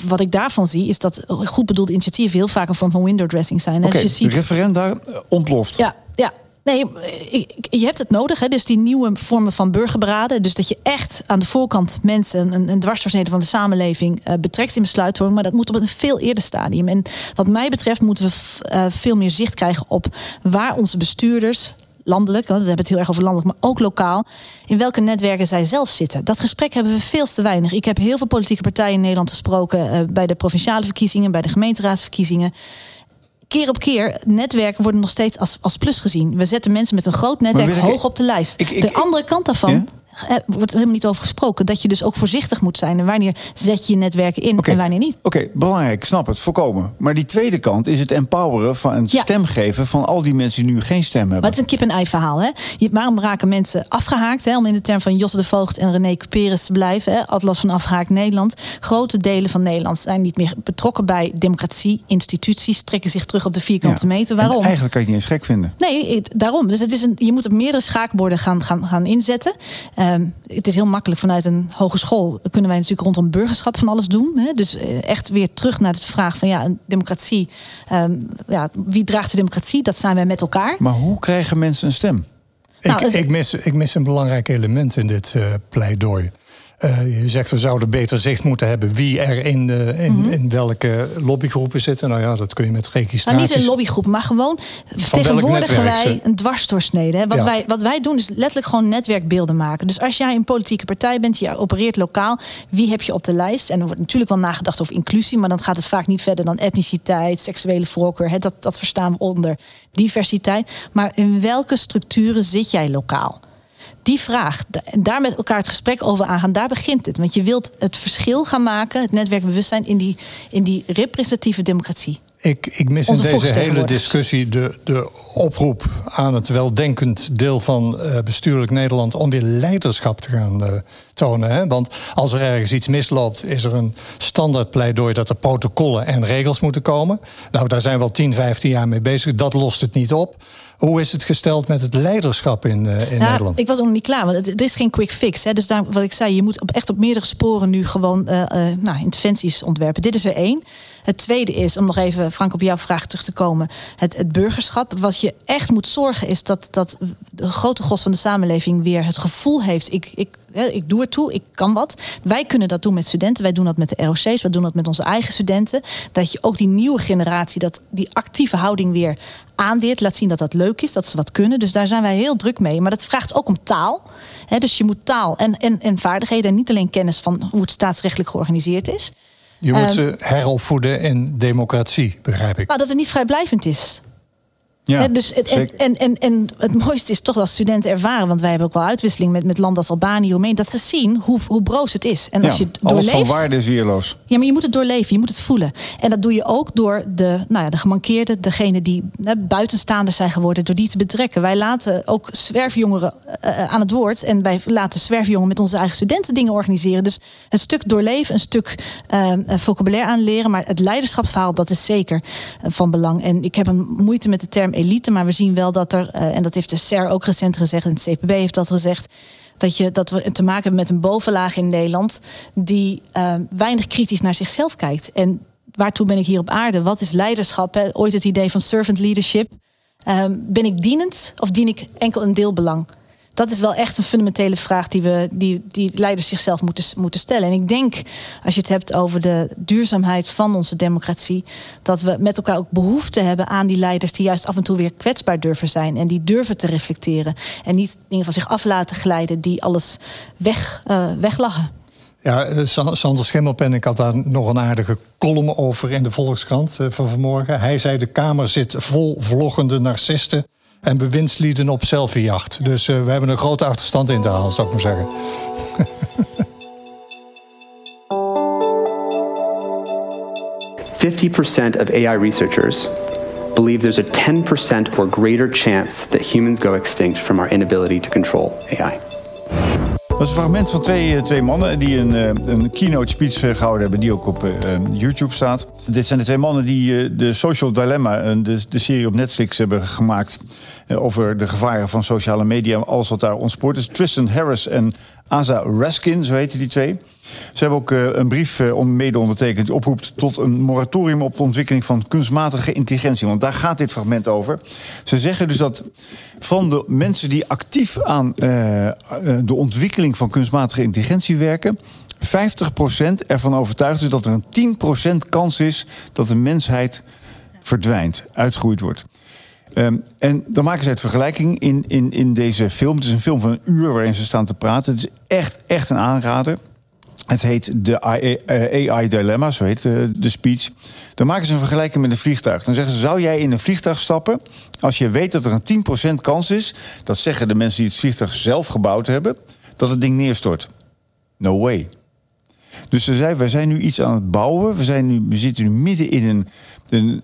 wat ik daarvan zie is dat goed bedoelde initiatieven heel vaak een vorm van window dressing zijn. Oké, okay, dus ziet... referenda eh, ontploft. Ja, ja. Nee, je hebt het nodig. Hè? Dus die nieuwe vormen van burgerberaden. Dus dat je echt aan de voorkant mensen, een, een dwarsdoorsnede van de samenleving, uh, betrekt in besluitvorming. Maar dat moet op een veel eerder stadium. En wat mij betreft moeten we uh, veel meer zicht krijgen op waar onze bestuurders landelijk, we hebben het heel erg over landelijk, maar ook lokaal, in welke netwerken zij zelf zitten. Dat gesprek hebben we veel te weinig. Ik heb heel veel politieke partijen in Nederland gesproken uh, bij de provinciale verkiezingen, bij de gemeenteraadsverkiezingen. Keer op keer, netwerken worden nog steeds als, als plus gezien. We zetten mensen met een groot netwerk hoog op de lijst. Ik, ik, de andere kant daarvan ja? Er wordt helemaal niet over gesproken. Dat je dus ook voorzichtig moet zijn. En wanneer zet je je netwerken in en wanneer niet. Oké, belangrijk, snap het, voorkomen. Maar die tweede kant is het empoweren van een stem geven van al die mensen die nu geen stem hebben. Maar het is een kip-en-ei verhaal. Hè? Waarom raken mensen afgehaakt? Hè? Om in de term van Josse de Voogd en René Cuperes te blijven. Hè? Atlas van Afgehaakt Nederland. Grote delen van Nederland zijn niet meer betrokken bij democratie. Instituties trekken zich terug op de vierkante meter. Waarom? En eigenlijk kan je het niet eens gek vinden. Nee, daarom. Dus het is een, je moet op meerdere schaakborden gaan, gaan, gaan inzetten. Um, het is heel makkelijk vanuit een hogeschool. Kunnen wij natuurlijk rondom burgerschap van alles doen. Hè? Dus eh, echt weer terug naar de vraag van ja, een democratie. Um, ja, wie draagt de democratie? Dat zijn wij met elkaar. Maar hoe krijgen mensen een stem? Nou, ik, ik, mis, ik mis een belangrijk element in dit uh, pleidooi. Uh, je zegt we zouden beter zicht moeten hebben wie er in, de, in, mm -hmm. in, welke lobbygroepen zitten. Nou ja, dat kun je met registraties. Nou, niet in lobbygroepen, maar gewoon vertegenwoordigen wij een dwarsdoorsnede. Hè? Wat, ja. wij, wat wij doen is letterlijk gewoon netwerkbeelden maken. Dus als jij een politieke partij bent, je opereert lokaal, wie heb je op de lijst? En er wordt natuurlijk wel nagedacht over inclusie, maar dan gaat het vaak niet verder dan etniciteit, seksuele voorkeur. Hè? Dat, dat verstaan we onder diversiteit. Maar in welke structuren zit jij lokaal? Die vraag, daar met elkaar het gesprek over aangaan, daar begint het. Want je wilt het verschil gaan maken, het netwerkbewustzijn, in die, in die representatieve democratie. Ik, ik mis in deze hele discussie de, de oproep aan het weldenkend deel van uh, bestuurlijk Nederland om weer leiderschap te gaan uh, tonen. Hè? Want als er ergens iets misloopt, is er een standaard pleidooi dat er protocollen en regels moeten komen. Nou, daar zijn we al 10, 15 jaar mee bezig. Dat lost het niet op. Hoe is het gesteld met het leiderschap in, uh, in ja, Nederland? Ik was nog niet klaar, want het, het, is geen quick fix. Hè. Dus daar, wat ik zei, je moet op, echt op meerdere sporen nu gewoon uh, uh, nou, interventies ontwerpen. Dit is er één. Het tweede is, om nog even, Frank, op jouw vraag terug te komen, het, het burgerschap. Wat je echt moet zorgen is dat, dat de grote gros van de samenleving weer het gevoel heeft: ik, ik, ik doe het toe, ik kan wat. Wij kunnen dat doen met studenten, wij doen dat met de ROC's, wij doen dat met onze eigen studenten. Dat je ook die nieuwe generatie, dat die actieve houding weer aandeert, laat zien dat dat leuk is, dat ze wat kunnen. Dus daar zijn wij heel druk mee. Maar dat vraagt ook om taal. dus je moet taal en, en, en vaardigheden en niet alleen kennis van hoe het staatsrechtelijk georganiseerd is. Je moet um, ze heropvoeden in democratie, begrijp ik. Nou, dat het niet vrijblijvend is. Ja, dus en, en, en, en, het mooiste is toch dat studenten ervaren, want wij hebben ook wel uitwisseling met, met landen als Albanië, Roemenië, dat ze zien hoe, hoe broos het is. En als je het doorleeft. Alles van waarde is weerloos. Ja, maar je moet het doorleven, je moet het voelen. En dat doe je ook door de, nou ja, de gemankeerden, degene die hè, buitenstaanders zijn geworden, door die te betrekken. Wij laten ook zwerfjongeren uh, aan het woord en wij laten zwerfjongeren met onze eigen studenten dingen organiseren. Dus een stuk doorleven, een stuk uh, vocabulaire aanleren, maar het leiderschapsverhaal, dat is zeker van belang. En ik heb een moeite met de term elite, maar we zien wel dat er, uh, en dat heeft de SER ook recent gezegd, en het CPB heeft dat gezegd, dat, je, dat we te maken hebben met een bovenlaag in Nederland die uh, weinig kritisch naar zichzelf kijkt. En waartoe ben ik hier op aarde? Wat is leiderschap? Ooit het idee van servant leadership. Uh, ben ik dienend of dien ik enkel een deelbelang? Dat is wel echt een fundamentele vraag die, we, die, die leiders zichzelf moeten, moeten stellen. En ik denk, als je het hebt over de duurzaamheid van onze democratie, dat we met elkaar ook behoefte hebben aan die leiders die juist af en toe weer kwetsbaar durven zijn en die durven te reflecteren. En niet dingen van zich af laten glijden die alles weg, uh, weglachen. Ja, eh, Sander Schimmelpen, ik had daar nog een aardige column over in de Volkskrant eh, van vanmorgen. Hij zei: De Kamer zit vol vloggende narcisten en bewindslieden op selfiejacht. Dus uh, we hebben een grote achterstand in te halen, zou ik maar zeggen. Fifty percent of AI researchers believe there's a 10% or greater chance that humans go extinct from our inability to control AI. Is een fragment van twee, eh, twee mannen die een, eh, een keynote speech gehouden hebben, die ook op YouTube staat. Dit zijn de twee mannen die de Social Dilemma, de, de serie op Netflix, hebben gemaakt. Eh, over de gevaren van sociale media, alles wat daar ontspoort is. Tristan Harris en Asa Raskin, zo heten die twee. Ze hebben ook eh, een brief eh, mede ondertekend die oproept tot een moratorium op de ontwikkeling van kunstmatige intelligentie. Want daar gaat dit fragment over. Ze zeggen dus dat van de mensen die actief aan de ontwikkeling van kunstmatige intelligentie werken, 50% ervan overtuigd is dat er een 10% kans is dat de mensheid verdwijnt, uitgegroeid wordt. Um, en dan maken ze het vergelijking in, in, in deze film. Het is een film van een uur waarin ze staan te praten. Het is echt, echt een aanrader. Het heet de AI eh, Dilemma, zo heet de, de speech. Dan maken ze een vergelijking met een vliegtuig. Dan zeggen ze: Zou jij in een vliegtuig stappen als je weet dat er een 10% kans is, dat zeggen de mensen die het vliegtuig zelf gebouwd hebben, dat het ding neerstort? No way. Dus ze zei: Wij zijn nu iets aan het bouwen. We, zijn nu, we zitten nu midden in een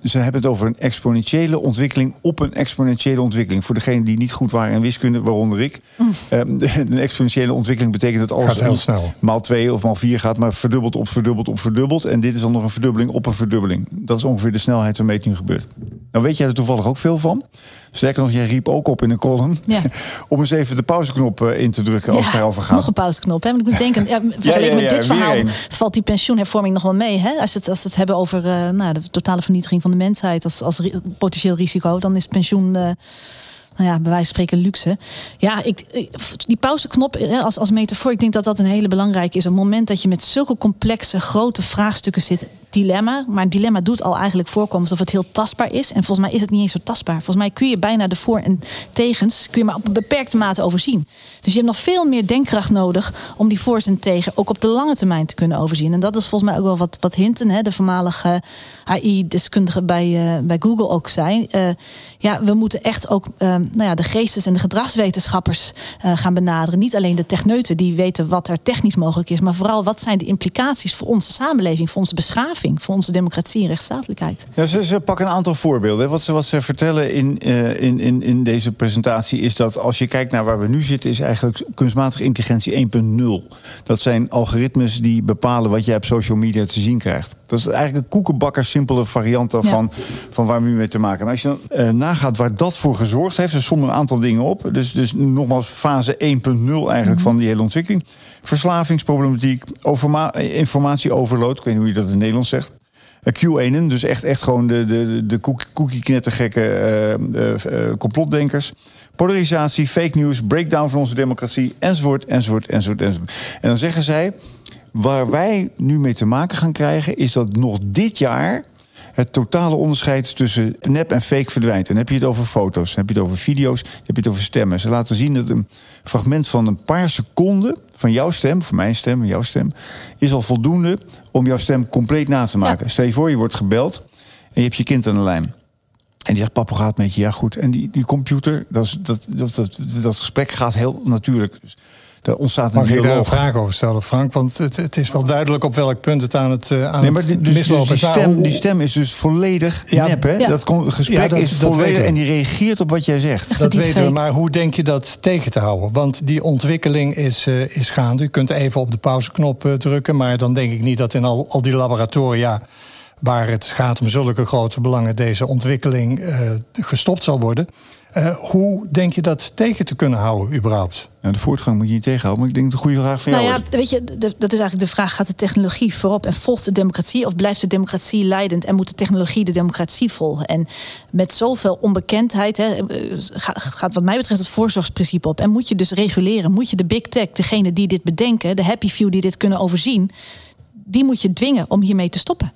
ze hebben het over een exponentiële ontwikkeling op een exponentiële ontwikkeling. Voor degenen die niet goed waren in wiskunde, waaronder ik. Mm. een exponentiële ontwikkeling betekent dat alles heel snel. maal 2 of maal 4 gaat, maar verdubbeld op verdubbeld op verdubbeld. En dit is dan nog een verdubbeling op een verdubbeling. Dat is ongeveer de snelheid waarmee het nu gebeurt. Nou weet jij er toevallig ook veel van. Sterker nog, jij riep ook op in een column ja. om eens even de pauzeknop eh, in te drukken als het erover gaat. Nog een pauzeknop. Hè? Want ik moet denken, ja, vergeleken met dit verhaal valt die pensioenhervorming nog wel mee. Hè? Als, het, als het hebben over uh, nou, de totale vernietiging van de mensheid als, als potentieel risico, dan is pensioen. Nou ja, bij wijze van spreken luxe. Ja, ik, die pauzeknop als, als metafoor, ik denk dat dat een hele belangrijke is. Het moment dat je met zulke complexe, grote vraagstukken zit, dilemma. Maar een dilemma doet al eigenlijk voorkomen alsof het heel tastbaar is. En volgens mij is het niet eens zo tastbaar. Volgens mij kun je bijna de voor- en tegens kun je maar op een beperkte mate overzien. Dus je hebt nog veel meer denkkracht nodig om die voor's en tegen ook op de lange termijn te kunnen overzien. En dat is volgens mij ook wel wat, wat Hinten, hè, de voormalige AI-deskundige bij, uh, bij Google ook zei. Uh, ja, we moeten echt ook uh, nou ja, de geestes- en de gedragswetenschappers gaan benaderen. Niet alleen de techneuten die weten wat er technisch mogelijk is, maar vooral wat zijn de implicaties voor onze samenleving, voor onze beschaving voor onze democratie en rechtsstatelijkheid. Ja, ze, ze pakken een aantal voorbeelden. Wat ze, wat ze vertellen in, uh, in, in, in deze presentatie is dat als je kijkt naar waar we nu zitten, is eigenlijk kunstmatige intelligentie 1.0. Dat zijn algoritmes die bepalen wat jij op social media te zien krijgt. Dat is eigenlijk een koekenbakker simpele variant daarvan van waar we nu mee te maken hebben. Als je dan uh, nagaat waar dat voor gezorgd heeft, er sommen een aantal dingen op. Dus, dus nogmaals fase 1.0 eigenlijk van die hele ontwikkeling. Verslavingsproblematiek, informatieoverload. Ik weet niet hoe je dat in het Nederlands zegt. Q1'en, dus echt, echt gewoon de, de, de cookie-knettergekke uh, uh, complotdenkers. Polarisatie, fake news, breakdown van onze democratie, enzovoort, enzovoort, enzovoort, enzovoort. En dan zeggen zij, waar wij nu mee te maken gaan krijgen... is dat nog dit jaar het totale onderscheid tussen nep en fake verdwijnt. En dan heb je het over foto's, dan heb je het over video's, dan heb je het over stemmen. Ze laten zien dat een fragment van een paar seconden van jouw stem, van mijn stem, jouw stem, is al voldoende om jouw stem compleet na te maken. Stel je voor, je wordt gebeld en je hebt je kind aan de lijn. En die zegt, papa gaat met je. Ja, goed. En die, die computer, dat, is, dat, dat, dat, dat gesprek gaat heel natuurlijk. Dus daar ontstaat een Mag ik daar een dialoog. vraag over stellen, Frank? Want het, het is wel duidelijk op welk punt het aan het, uh, aan Nee, maar die, het dus, dus die, stem, die stem is dus volledig Ja, nep, hè? ja. Dat gesprek Ja, dat- is dat volledig en die reageert op wat jij zegt. Echt Dat weten we, maar hoe denk je dat tegen te houden? Want die ontwikkeling is, eh, is gaande. U kunt even op de pauzeknop eh, drukken, maar dan denk ik niet dat in al, al die laboratoria waar het gaat om zulke grote belangen deze ontwikkeling eh, gestopt zal worden. Eh, hoe denk je dat tegen te kunnen houden, überhaupt? Nou, de voortgang moet je niet tegenhouden, maar ik denk dat de goede vraag van Nou jou ja, is. weet je, de- dat is eigenlijk de vraag: gaat de technologie voorop en volgt de democratie? Of blijft de democratie leidend en moet de technologie de democratie volgen? En met zoveel onbekendheid hè, eh, ga- gaat, wat mij betreft, het voorzorgsprincipe op. En moet je dus reguleren? Moet je de big tech, degene die dit bedenken, de happy few die dit kunnen overzien, die moet je dwingen om hiermee te stoppen.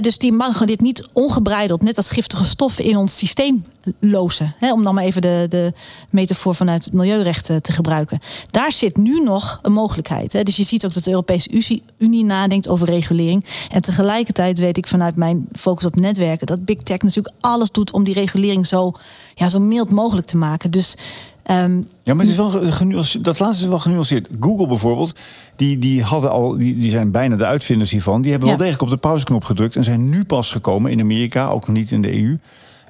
Dus die mogen dit niet ongebreideld, net als giftige stoffen, in ons systeem lozen. Om dan maar even de, de metafoor vanuit het milieurecht te gebruiken. Daar zit nu nog een mogelijkheid. Dus je ziet ook dat de Europese Unie nadenkt over regulering. En tegelijkertijd weet ik vanuit mijn focus op netwerken dat Big Tech natuurlijk alles doet om die regulering zo, ja, zo mild mogelijk te maken. Dus. Ehm, Ja, maar het is wel genuanceerd. Dat laatste is wel genuanceerd. Google bijvoorbeeld, die, die, hadden al, die, die zijn bijna de uitvinders hiervan. Die hebben Ja. wel degelijk op de pauzeknop gedrukt en zijn nu pas gekomen in Amerika, ook nog niet in de EU.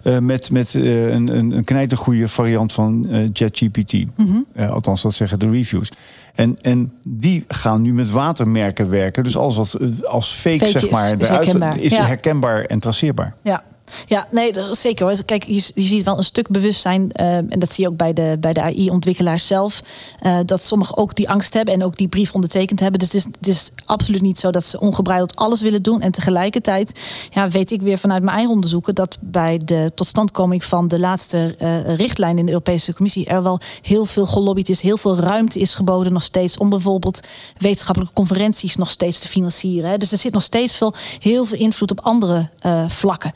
eh, met met eh, een, een, een knijtergoeie variant van eh ChatGPT. Mhm. Althans, dat zeggen de reviews. En, en die gaan nu met watermerken werken. Dus alles wat als fake, Fake zeg is- maar, is eruit- herkenbaar. is Ja. herkenbaar en traceerbaar. Ja. Ja, nee, zeker hoor. Kijk, je, ziet wel een stuk bewustzijn, eh, en dat zie je ook bij de, bij de AI-ontwikkelaars zelf, eh, dat sommigen ook die angst hebben en ook die brief ondertekend hebben. Dus het is, het is absoluut niet zo dat ze ongebreideld alles willen doen. En tegelijkertijd ja, weet ik weer vanuit mijn eigen onderzoeken dat bij de totstandkoming van de laatste eh, richtlijn in de Europese Commissie er wel heel veel gelobbyd is, heel veel ruimte is geboden nog steeds om bijvoorbeeld wetenschappelijke conferenties nog steeds te financieren. Hè. Dus er zit nog steeds veel, heel veel invloed op andere vlakken.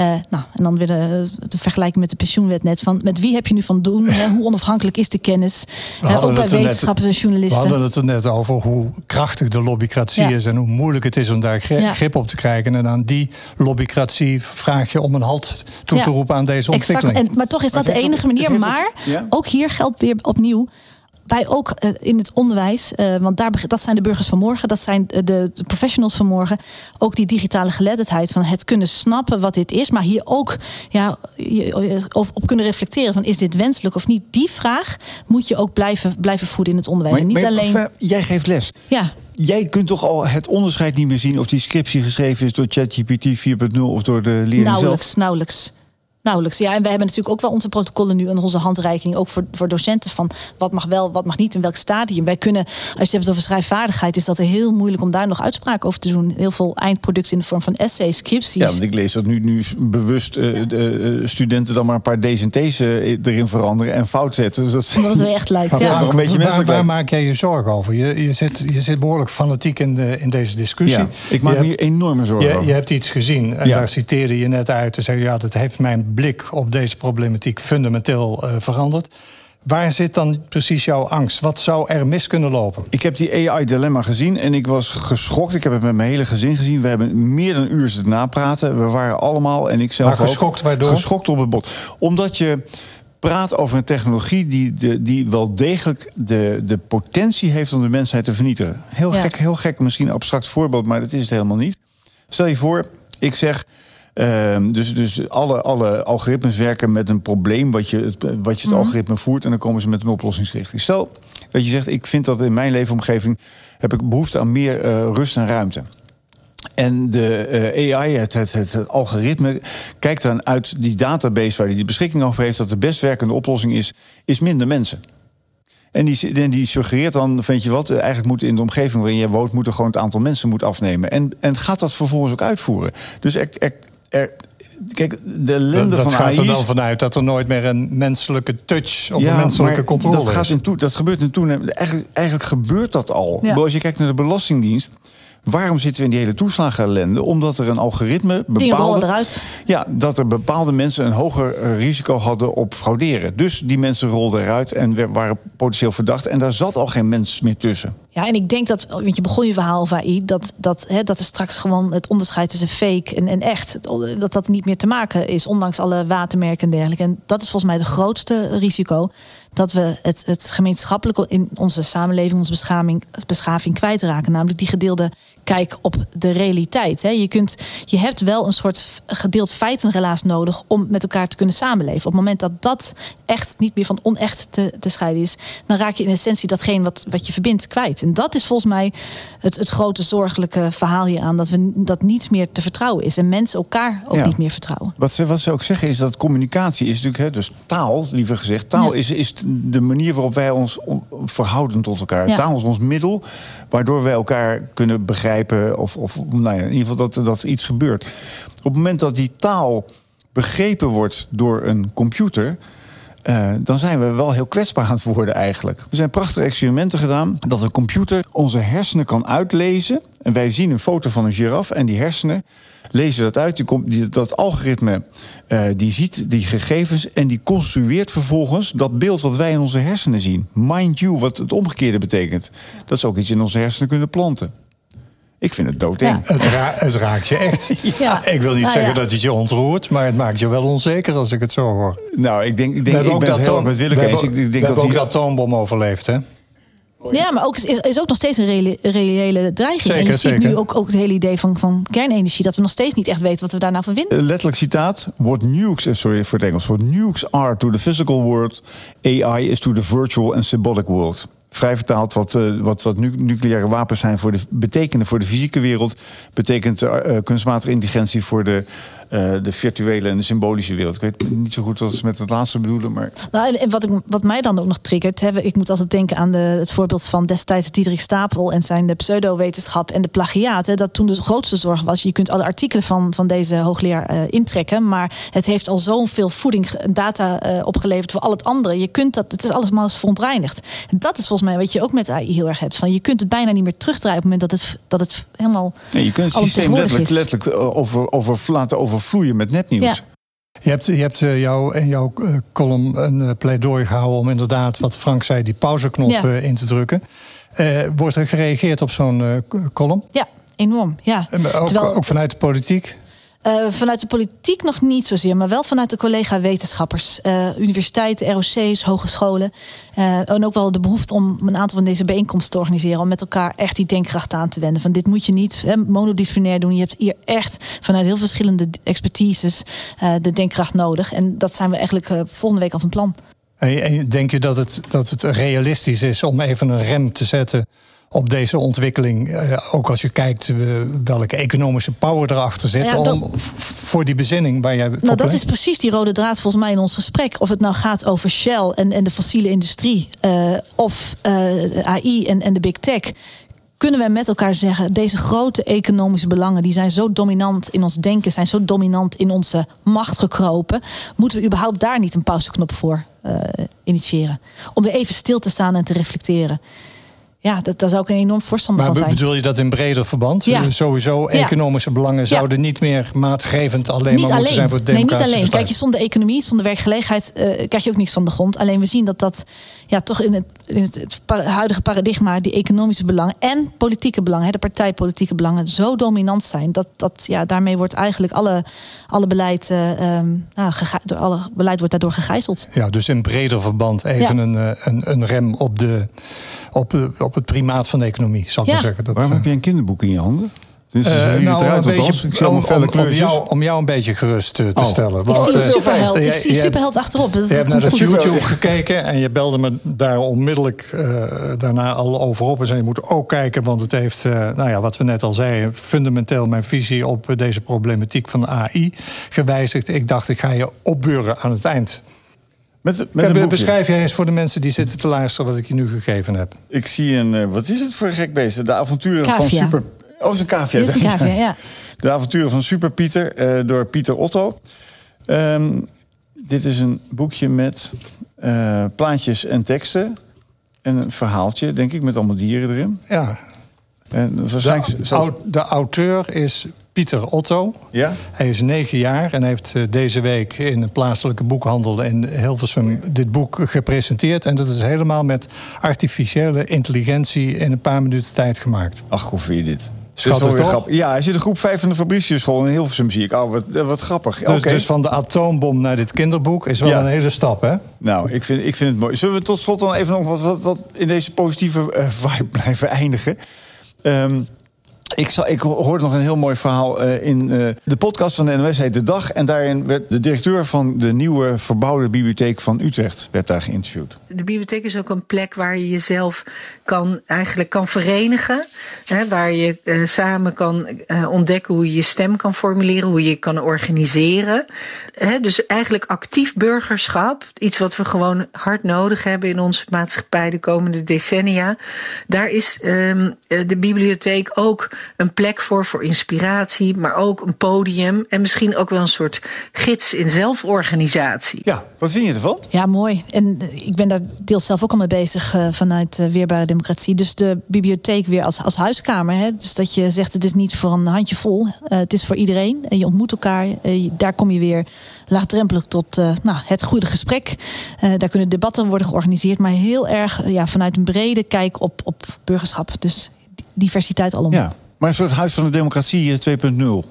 Eh, nou, en dan weer de, de vergelijking met de pensioenwet net. Van met wie heb je nu van doen? Hè? Hoe onafhankelijk is de kennis? We Hè, hadden ook bij er wetenschappers en We journalisten. hadden het er net over hoe krachtig de lobbycratie Ja. is en hoe moeilijk het is om daar gri- Ja. grip op te krijgen. En aan die lobbycratie vraag je om een halt toe Ja, te roepen aan deze Exact. ontwikkeling. En, maar toch is dat de enige manier. Maar ja? ook hier geldt weer opnieuw. Wij ook eh, in het onderwijs, eh, want daar, dat zijn de burgers van morgen, dat zijn de, de professionals van morgen. Ook die digitale geletterdheid van het kunnen snappen wat dit is, maar hier ook ja, op, op kunnen reflecteren van is dit wenselijk of niet. Die vraag moet je ook blijven, blijven voeden in het onderwijs. en niet maar alleen. jij geeft les. Ja, Jij kunt toch al het onderscheid niet meer zien of die scriptie geschreven is door ChatGPT 4.0 of door de leerling nauwelijks, zelf. nauwelijks. Nauwelijks. Ja, en wij hebben natuurlijk ook wel onze protocollen nu en onze handreiking ook voor, voor docenten van wat mag wel, wat mag niet, in welk stadium. Wij kunnen, als je het hebt over schrijfvaardigheid, is dat heel moeilijk om daar nog uitspraak over te doen. Heel veel eindproducten in de vorm van essays, scripties. Ja, want ik lees dat nu, nu bewust eh, de, eh, studenten dan maar een paar D's en T's eh, erin veranderen en fout zetten. Dus dat Omdat het weer echt lijkt. Ja. Ja. Frank, nog een beetje waar, maak jij je zorgen over? Je, je, zit, je zit behoorlijk fanatiek in, de, in deze discussie. ja, ik maak je, me hier enorme zorgen je, over. je hebt iets gezien en Ja. daar citeerde je net uit. En zei ja, dat heeft mijn blik op deze problematiek fundamenteel eh, veranderd. Waar zit dan precies jouw angst? Wat zou er mis kunnen lopen? Ik heb die AI-dilemma gezien en ik was geschokt. Ik heb het met mijn hele gezin gezien. We hebben meer dan een uur zitten napraten. We waren allemaal, en ik zelf Maar ook, geschokt waardoor? Geschokt op het bot. Omdat je praat over een technologie die, de, die wel degelijk de, de potentie heeft om de mensheid te vernietigen. Heel Ja. gek, heel gek, misschien een abstract voorbeeld, maar dat is het helemaal niet. Stel je voor, ik zeg. Ehm, dus dus alle, alle algoritmes werken met een probleem wat je, het, wat je het algoritme voert. En dan komen ze met een oplossingsrichting. Stel dat je zegt, ik vind dat in mijn leefomgeving heb ik behoefte aan meer eh, rust en ruimte. En de eh, AI, het, het, het, algoritme, kijkt dan uit die database waar hij de beschikking over heeft, dat de best werkende oplossing is, is minder mensen. En die, en die suggereert dan, weet je wat, eh, eigenlijk moet in de omgeving waarin je woont, moet er gewoon het aantal mensen moet afnemen. En, en gaat dat vervolgens ook uitvoeren. Dus er, er, er- kijk, de ellende dat van gaat er dan vanuit dat er nooit meer een menselijke touch of een menselijke maar controle dat gaat is. in toe, dat gebeurt in toenemende. Eigenlijk, eigenlijk gebeurt dat al. Ja. Als je kijkt naar de Belastingdienst. Waarom zitten we in die hele toeslagenellende? Omdat er een algoritme bepaalde... eruit. Ja, dat er bepaalde mensen een hoger risico hadden op frauderen. Dus die mensen rolden eruit en waren potentieel verdacht. En daar zat al geen mens meer tussen. Ja, en ik denk dat, want je begon je verhaal over dat, dat, dat er straks gewoon het onderscheid tussen fake en, en echt, dat dat niet meer te maken is, ondanks alle watermerken en dergelijke. En dat is volgens mij de grootste risico dat we het, het gemeenschappelijke in onze samenleving, onze beschaving, beschaving kwijtraken. Namelijk die gedeelde kijk op de realiteit. Je, kunt, je hebt wel een soort gedeeld feitenrelaas nodig om met elkaar te kunnen samenleven. Op het moment dat dat echt niet meer van onecht te, te scheiden is, dan raak je in essentie datgene wat, wat je verbindt kwijt. En dat is volgens mij het, het grote zorgelijke verhaal hier aan. Dat, we, dat niets meer te vertrouwen is. En mensen elkaar ook niet meer vertrouwen. Wat ze, wat ze ook zeggen is dat communicatie is natuurlijk, hè, dus taal, liever gezegd, taal is, is de manier waarop wij ons verhouden tot elkaar. Taal is ons middel waardoor wij elkaar kunnen begrijpen of, of nou ja, in ieder geval dat, dat iets gebeurt. Op het moment dat die taal begrepen wordt door een computer, uh, dan zijn we wel heel kwetsbaar aan het worden eigenlijk. Er zijn prachtige experimenten gedaan dat een computer onze hersenen kan uitlezen. En wij zien een foto van een giraf en die hersenen lezen dat uit. Die, dat algoritme uh, die ziet die gegevens en die construeert vervolgens dat beeld wat wij in onze hersenen zien. Mind you, wat het omgekeerde betekent. Dat is ook iets in onze hersenen kunnen planten. Ik vind het doodeng. Het, het, raakt je echt. ja. Ik wil niet nou zeggen dat het je ontroert, maar het maakt je wel onzeker als ik het zo hoor. Nou, ik denk, ik denk ik ben het heel met Willeke eens. Ik denk we dat ook dat atoombom overleefd, hè? Ja, maar ook, is, is ook nog steeds een reële, reële dreiging. Zeker, en je ziet nu ook, ook het hele idee van, van kernenergie... dat we nog steeds niet echt weten wat we daar nou van vinden. Letterlijk citaat. What nukes, eh, sorry voor het Engels. What nukes are to the physical world... AI is to the virtual and symbolic world vrij vertaald wat, uh, wat, wat nucleaire wapens zijn voor de, betekenen voor de fysieke wereld, betekent uh, kunstmatige intelligentie voor de uh, de virtuele en de symbolische wereld. Ik weet niet zo goed wat ze met het laatste bedoelen. Maar... Nou, en wat, ik, wat mij dan ook nog triggert, hè, ik moet altijd denken aan de, het voorbeeld van destijds Diederik Stapel en zijn de pseudowetenschap en de plagiaten. Dat toen de grootste zorg was, je kunt alle artikelen van, van deze hoogleraar uh, intrekken, maar het heeft al zoveel voeding, data uh, opgeleverd voor al het andere. Je kunt dat, het is allemaal verontreinigd. En dat is volgens mij wat je ook met AI heel erg hebt. Van je kunt het bijna niet meer terugdraaien op het moment dat het, dat het helemaal. Nee, je kunt het systeem letterlijk, letterlijk over, over, laten over vloeien met nepnieuws. Je hebt, je hebt uh, jou, in jouw uh, column een uh, pleidooi gehouden om inderdaad, wat Frank zei, die pauzeknop in te drukken. wordt er gereageerd op zo'n column? Ja, enorm. Ja. Ook, Terwijl... ook vanuit de politiek? Uh, vanuit de politiek nog niet zozeer, maar wel vanuit de collega-wetenschappers. Uh, universiteiten, ROC's, hogescholen. Uh, en ook wel de behoefte om een aantal van deze bijeenkomsten te organiseren. Om met elkaar echt die denkkracht aan te wenden. Van dit moet je niet monodisciplinair doen. Je hebt hier echt vanuit heel verschillende expertises de denkkracht nodig. En dat zijn we eigenlijk volgende week al van plan. En denk je dat het, dat het realistisch is om even een rem te zetten op deze ontwikkeling. Uh, ook als je kijkt uh, welke economische power erachter zit. Ja, dat, om, voor die bezinning waar jij. Nou, dat is precies die rode draad volgens mij in ons gesprek. Of het nou gaat over Shell en, en de fossiele industrie. Uh, of AI en, en de big tech kunnen we met elkaar zeggen: deze grote economische belangen die zijn zo dominant in ons denken, zijn zo dominant in onze macht gekropen. Moeten we überhaupt daar niet een pauzeknop voor initiëren? Om weer even stil te staan en te reflecteren ja, dat, daar zou ik een enorm voorstander maar van zijn. bedoel je dat in breder verband? Ja. Dus sowieso economische belangen zouden niet meer maatgevend alleen niet maar moeten zijn voor het Nee, niet alleen. Kijk, je zonder economie, zonder werkgelegenheid uh, krijg je ook niks van de grond. Alleen we zien dat dat ja, toch in het, in het, huidige paradigma die economische belangen en politieke belangen, de partijpolitieke belangen, zo dominant zijn. Dat, dat ja, daarmee wordt eigenlijk alle, alle beleid, uh, um, nou, door alle beleid wordt daardoor gegijzeld. Ja, dus in breder verband even een, eh, een, een rem op de op, op het primaat van de economie, zal ik maar zeggen. Dat, Waarom heb je een kinderboek in je handen? Dus uh, nou, een beetje, ik om, om, om, jou, om jou een beetje gerust uh, te oh. stellen. Want, ik zie uh, superheld, ik zie superheld achterop. Dat je hebt naar de YouTube gekeken en je belde me daar onmiddellijk daarna al over op. En zei je moet ook kijken, want het heeft, nou ja, wat we net al zeiden... fundamenteel mijn visie op deze problematiek van AI gewijzigd. Ik dacht, ik ga je opbeuren aan het eind met, met beschrijf jij eens voor de mensen die zitten te luisteren wat ik je nu gegeven heb. Ik zie een, uh, wat is het voor een gek beest? De avonturen van Super... Oh, is een cavia. Is een cavia, ja. De avonturen van Super Pieter uh, door Pieter Otto. Um, dit is een boekje met uh, plaatjes en teksten. En een verhaaltje, denk ik, met allemaal dieren erin. Ja, En zat- de auteur is Pieter Otto. Ja? Hij is negen jaar en heeft eh, deze week in een plaatselijke boekhandel in Hilversum dit boek gepresenteerd. En dat is helemaal met artificiële intelligentie in een paar minuten tijd gemaakt. Ach, hoe vind je dit? Schattig, toch? grappig. Ja, hij zit in groep 5 van de Fabricius School in Hilversum, zie ik. Oh, wat, eh, wat grappig. Dus, dus van de atoombom naar dit kinderboek is wel Ja. een hele stap, hè? Nou, ik vind, ik vind het mooi. Zullen we tot slot dan even nog wat, wat, wat in deze positieve eh, vibe blijven eindigen? Ehm, ik, zal, ik hoorde nog een heel mooi verhaal eh, in eh, de podcast van de NOS heet De Dag. En daarin werd de directeur van de nieuwe verbouwde bibliotheek van Utrecht werd daar geïnterviewd. De bibliotheek is ook een plek waar je jezelf kan, eigenlijk kan verenigen. Hè, waar je eh, samen kan ontdekken hoe je je stem kan formuleren, hoe je kan organiseren. Hè, dus eigenlijk actief burgerschap, iets wat we gewoon hard nodig hebben in onze maatschappij de komende decennia. Daar is ehm, eh, de bibliotheek ook een plek voor, voor inspiratie, maar ook een podium en misschien ook wel een soort gids in zelforganisatie. Ja, wat vind je ervan? Ja, mooi. En eh, ik ben daar deels zelf ook al mee bezig eh, vanuit eh, Weerbare Democratie. Dus de bibliotheek weer als, als huiskamer. Hè? Dus dat je zegt het is niet voor een handjevol. eh het is voor iedereen. En je ontmoet elkaar. Daar kom je weer laagdrempelig tot eh, nou, het goede gesprek. Eh, daar kunnen debatten worden georganiseerd. Maar heel erg ja, vanuit een brede kijk op, op burgerschap. Dus diversiteit alom. Ja, maar een soort huis van de democratie eh, 2.0.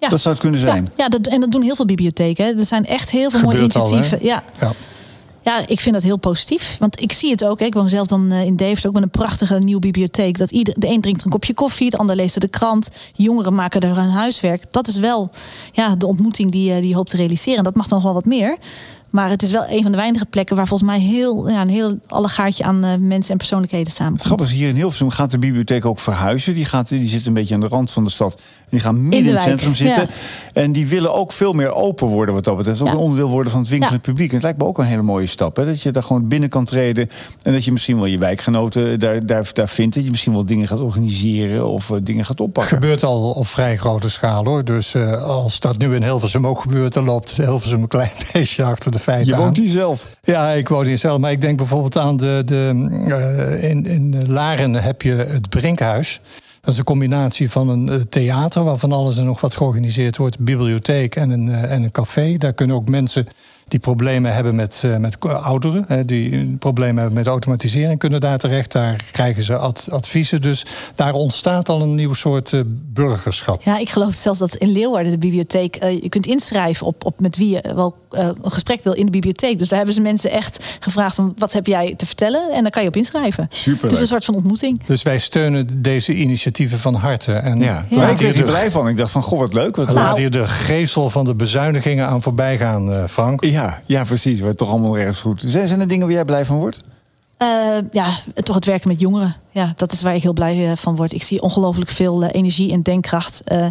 Ja. Dat zou het kunnen zijn. Ja, ja dat, en dat doen heel veel bibliotheken. hè. Er zijn echt heel veel mooie Gebeurt al, initiatieven. ja. Ja. Ja, ik vind dat heel positief. Want ik zie het ook. hè. Ik woon zelf dan eh, in Deventer ook met een prachtige nieuwe bibliotheek. Dat ieder, de een drinkt een kopje koffie, de ander leest de krant. Jongeren maken er hun huiswerk. Dat is wel ja, de ontmoeting die, je- die je hoopt te realiseren. En dat mag dan wel wat meer. Maar het is wel een van de weinige plekken waar volgens mij heel, ja, een heel allegaartje aan eh, mensen en persoonlijkheden Het samenkomt. grappige is, hier in Hilversum gaat de bibliotheek ook verhuizen. Die, gaat, die zit een beetje aan de rand van de stad. En die gaan midden in, het centrum zitten. ja. En die willen ook veel meer open worden wat dat betreft. Ook Ja. een onderdeel worden van het winkelend Ja. publiek. En het lijkt me ook een hele mooie stap. Hè? Dat je daar gewoon binnen kan treden. En dat je misschien wel je wijkgenoten daar, daar, daar vindt. Dat je misschien wel dingen gaat organiseren of eh, dingen gaat oppakken. gebeurt al op vrij grote schaal hoor. Dus eh, als dat nu in Hilversum ook gebeurt, dan loopt Hilversum een klein beetje achter de feiten Je woont hier zelf. Ja, ik woon hier zelf. Maar ik denk bijvoorbeeld aan de. de eh, in, in Laren heb je het Brinkhuis. Dat is een combinatie van een eh, theater, waarvan alles en nog wat georganiseerd wordt, een bibliotheek en een, eh, en een café. Daar kunnen ook mensen die problemen hebben met, eh, met ouderen, hè, die problemen hebben met automatisering, kunnen daar terecht. Daar krijgen ze ad- adviezen. Dus daar ontstaat al een nieuw soort burgerschap. Ja, ik geloof zelfs dat in Leeuwarden de bibliotheek... je kunt inschrijven op, op met wie je wel eh, een gesprek wil in de bibliotheek. Dus daar hebben ze mensen echt gevraagd van wat heb jij te vertellen? En dan kan je op inschrijven. Superleuk. Dus een soort van ontmoeting. Dus wij steunen deze initiatieven van harte. En Ja. Ja. Ik hier er de- blij van. Ik dacht van, goh, wat leuk. Wat Laat hier de geestel van de bezuinigingen aan voorbij gaan, eh, Frank. Ja, ja, precies. Wordt toch allemaal ergens goed. Zijn, zijn er dingen waar jij blij van wordt? Eh, ja, toch het werken met jongeren. Ja, dat is waar ik heel blij van word. Ik zie ongelooflijk veel energie en denkkracht. eh,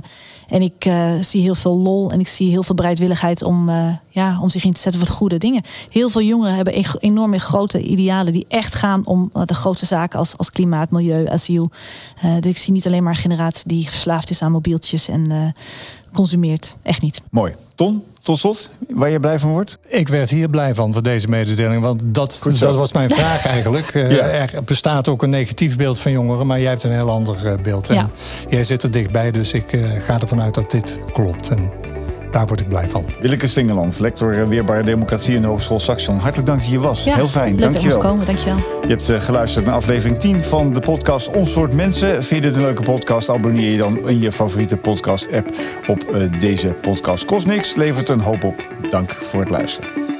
en ik eh, zie heel veel lol en ik zie heel veel bereidwilligheid om, eh, ja, om zich in te zetten voor de goede dingen. Heel veel jongeren hebben enorme grote idealen die echt gaan om eh, de grootste zaken als, als klimaat, milieu, asiel. Dus ik zie niet alleen maar een generatie die verslaafd is aan mobieltjes en consumeert. Echt niet. Mooi. Ton, tot slot, waar je blij van wordt? Ik werd hier blij van, voor deze mededeling. Want dat, dat was mijn vraag eigenlijk. Eh, Ja. Er bestaat ook een negatief beeld van jongeren, maar jij hebt een heel ander eh, beeld. En Ja. jij zit er dichtbij, dus ik eh, ga ervan uit dat dit klopt. En daar word ik blij van. Willeke Stingeland, lector Weerbare Democratie in de Hogeschool Saxion. Hartelijk dank dat je hier was. Ja, Heel fijn, leuk dat dankjewel. komen. Dankjewel. Je hebt eh, geluisterd naar aflevering 10 van de podcast Ons Soort Mensen. Vind je dit een leuke podcast? Abonneer je dan in je favoriete podcast-app op eh, deze podcast. Kost niks, levert een hoop op. Dank voor het luisteren.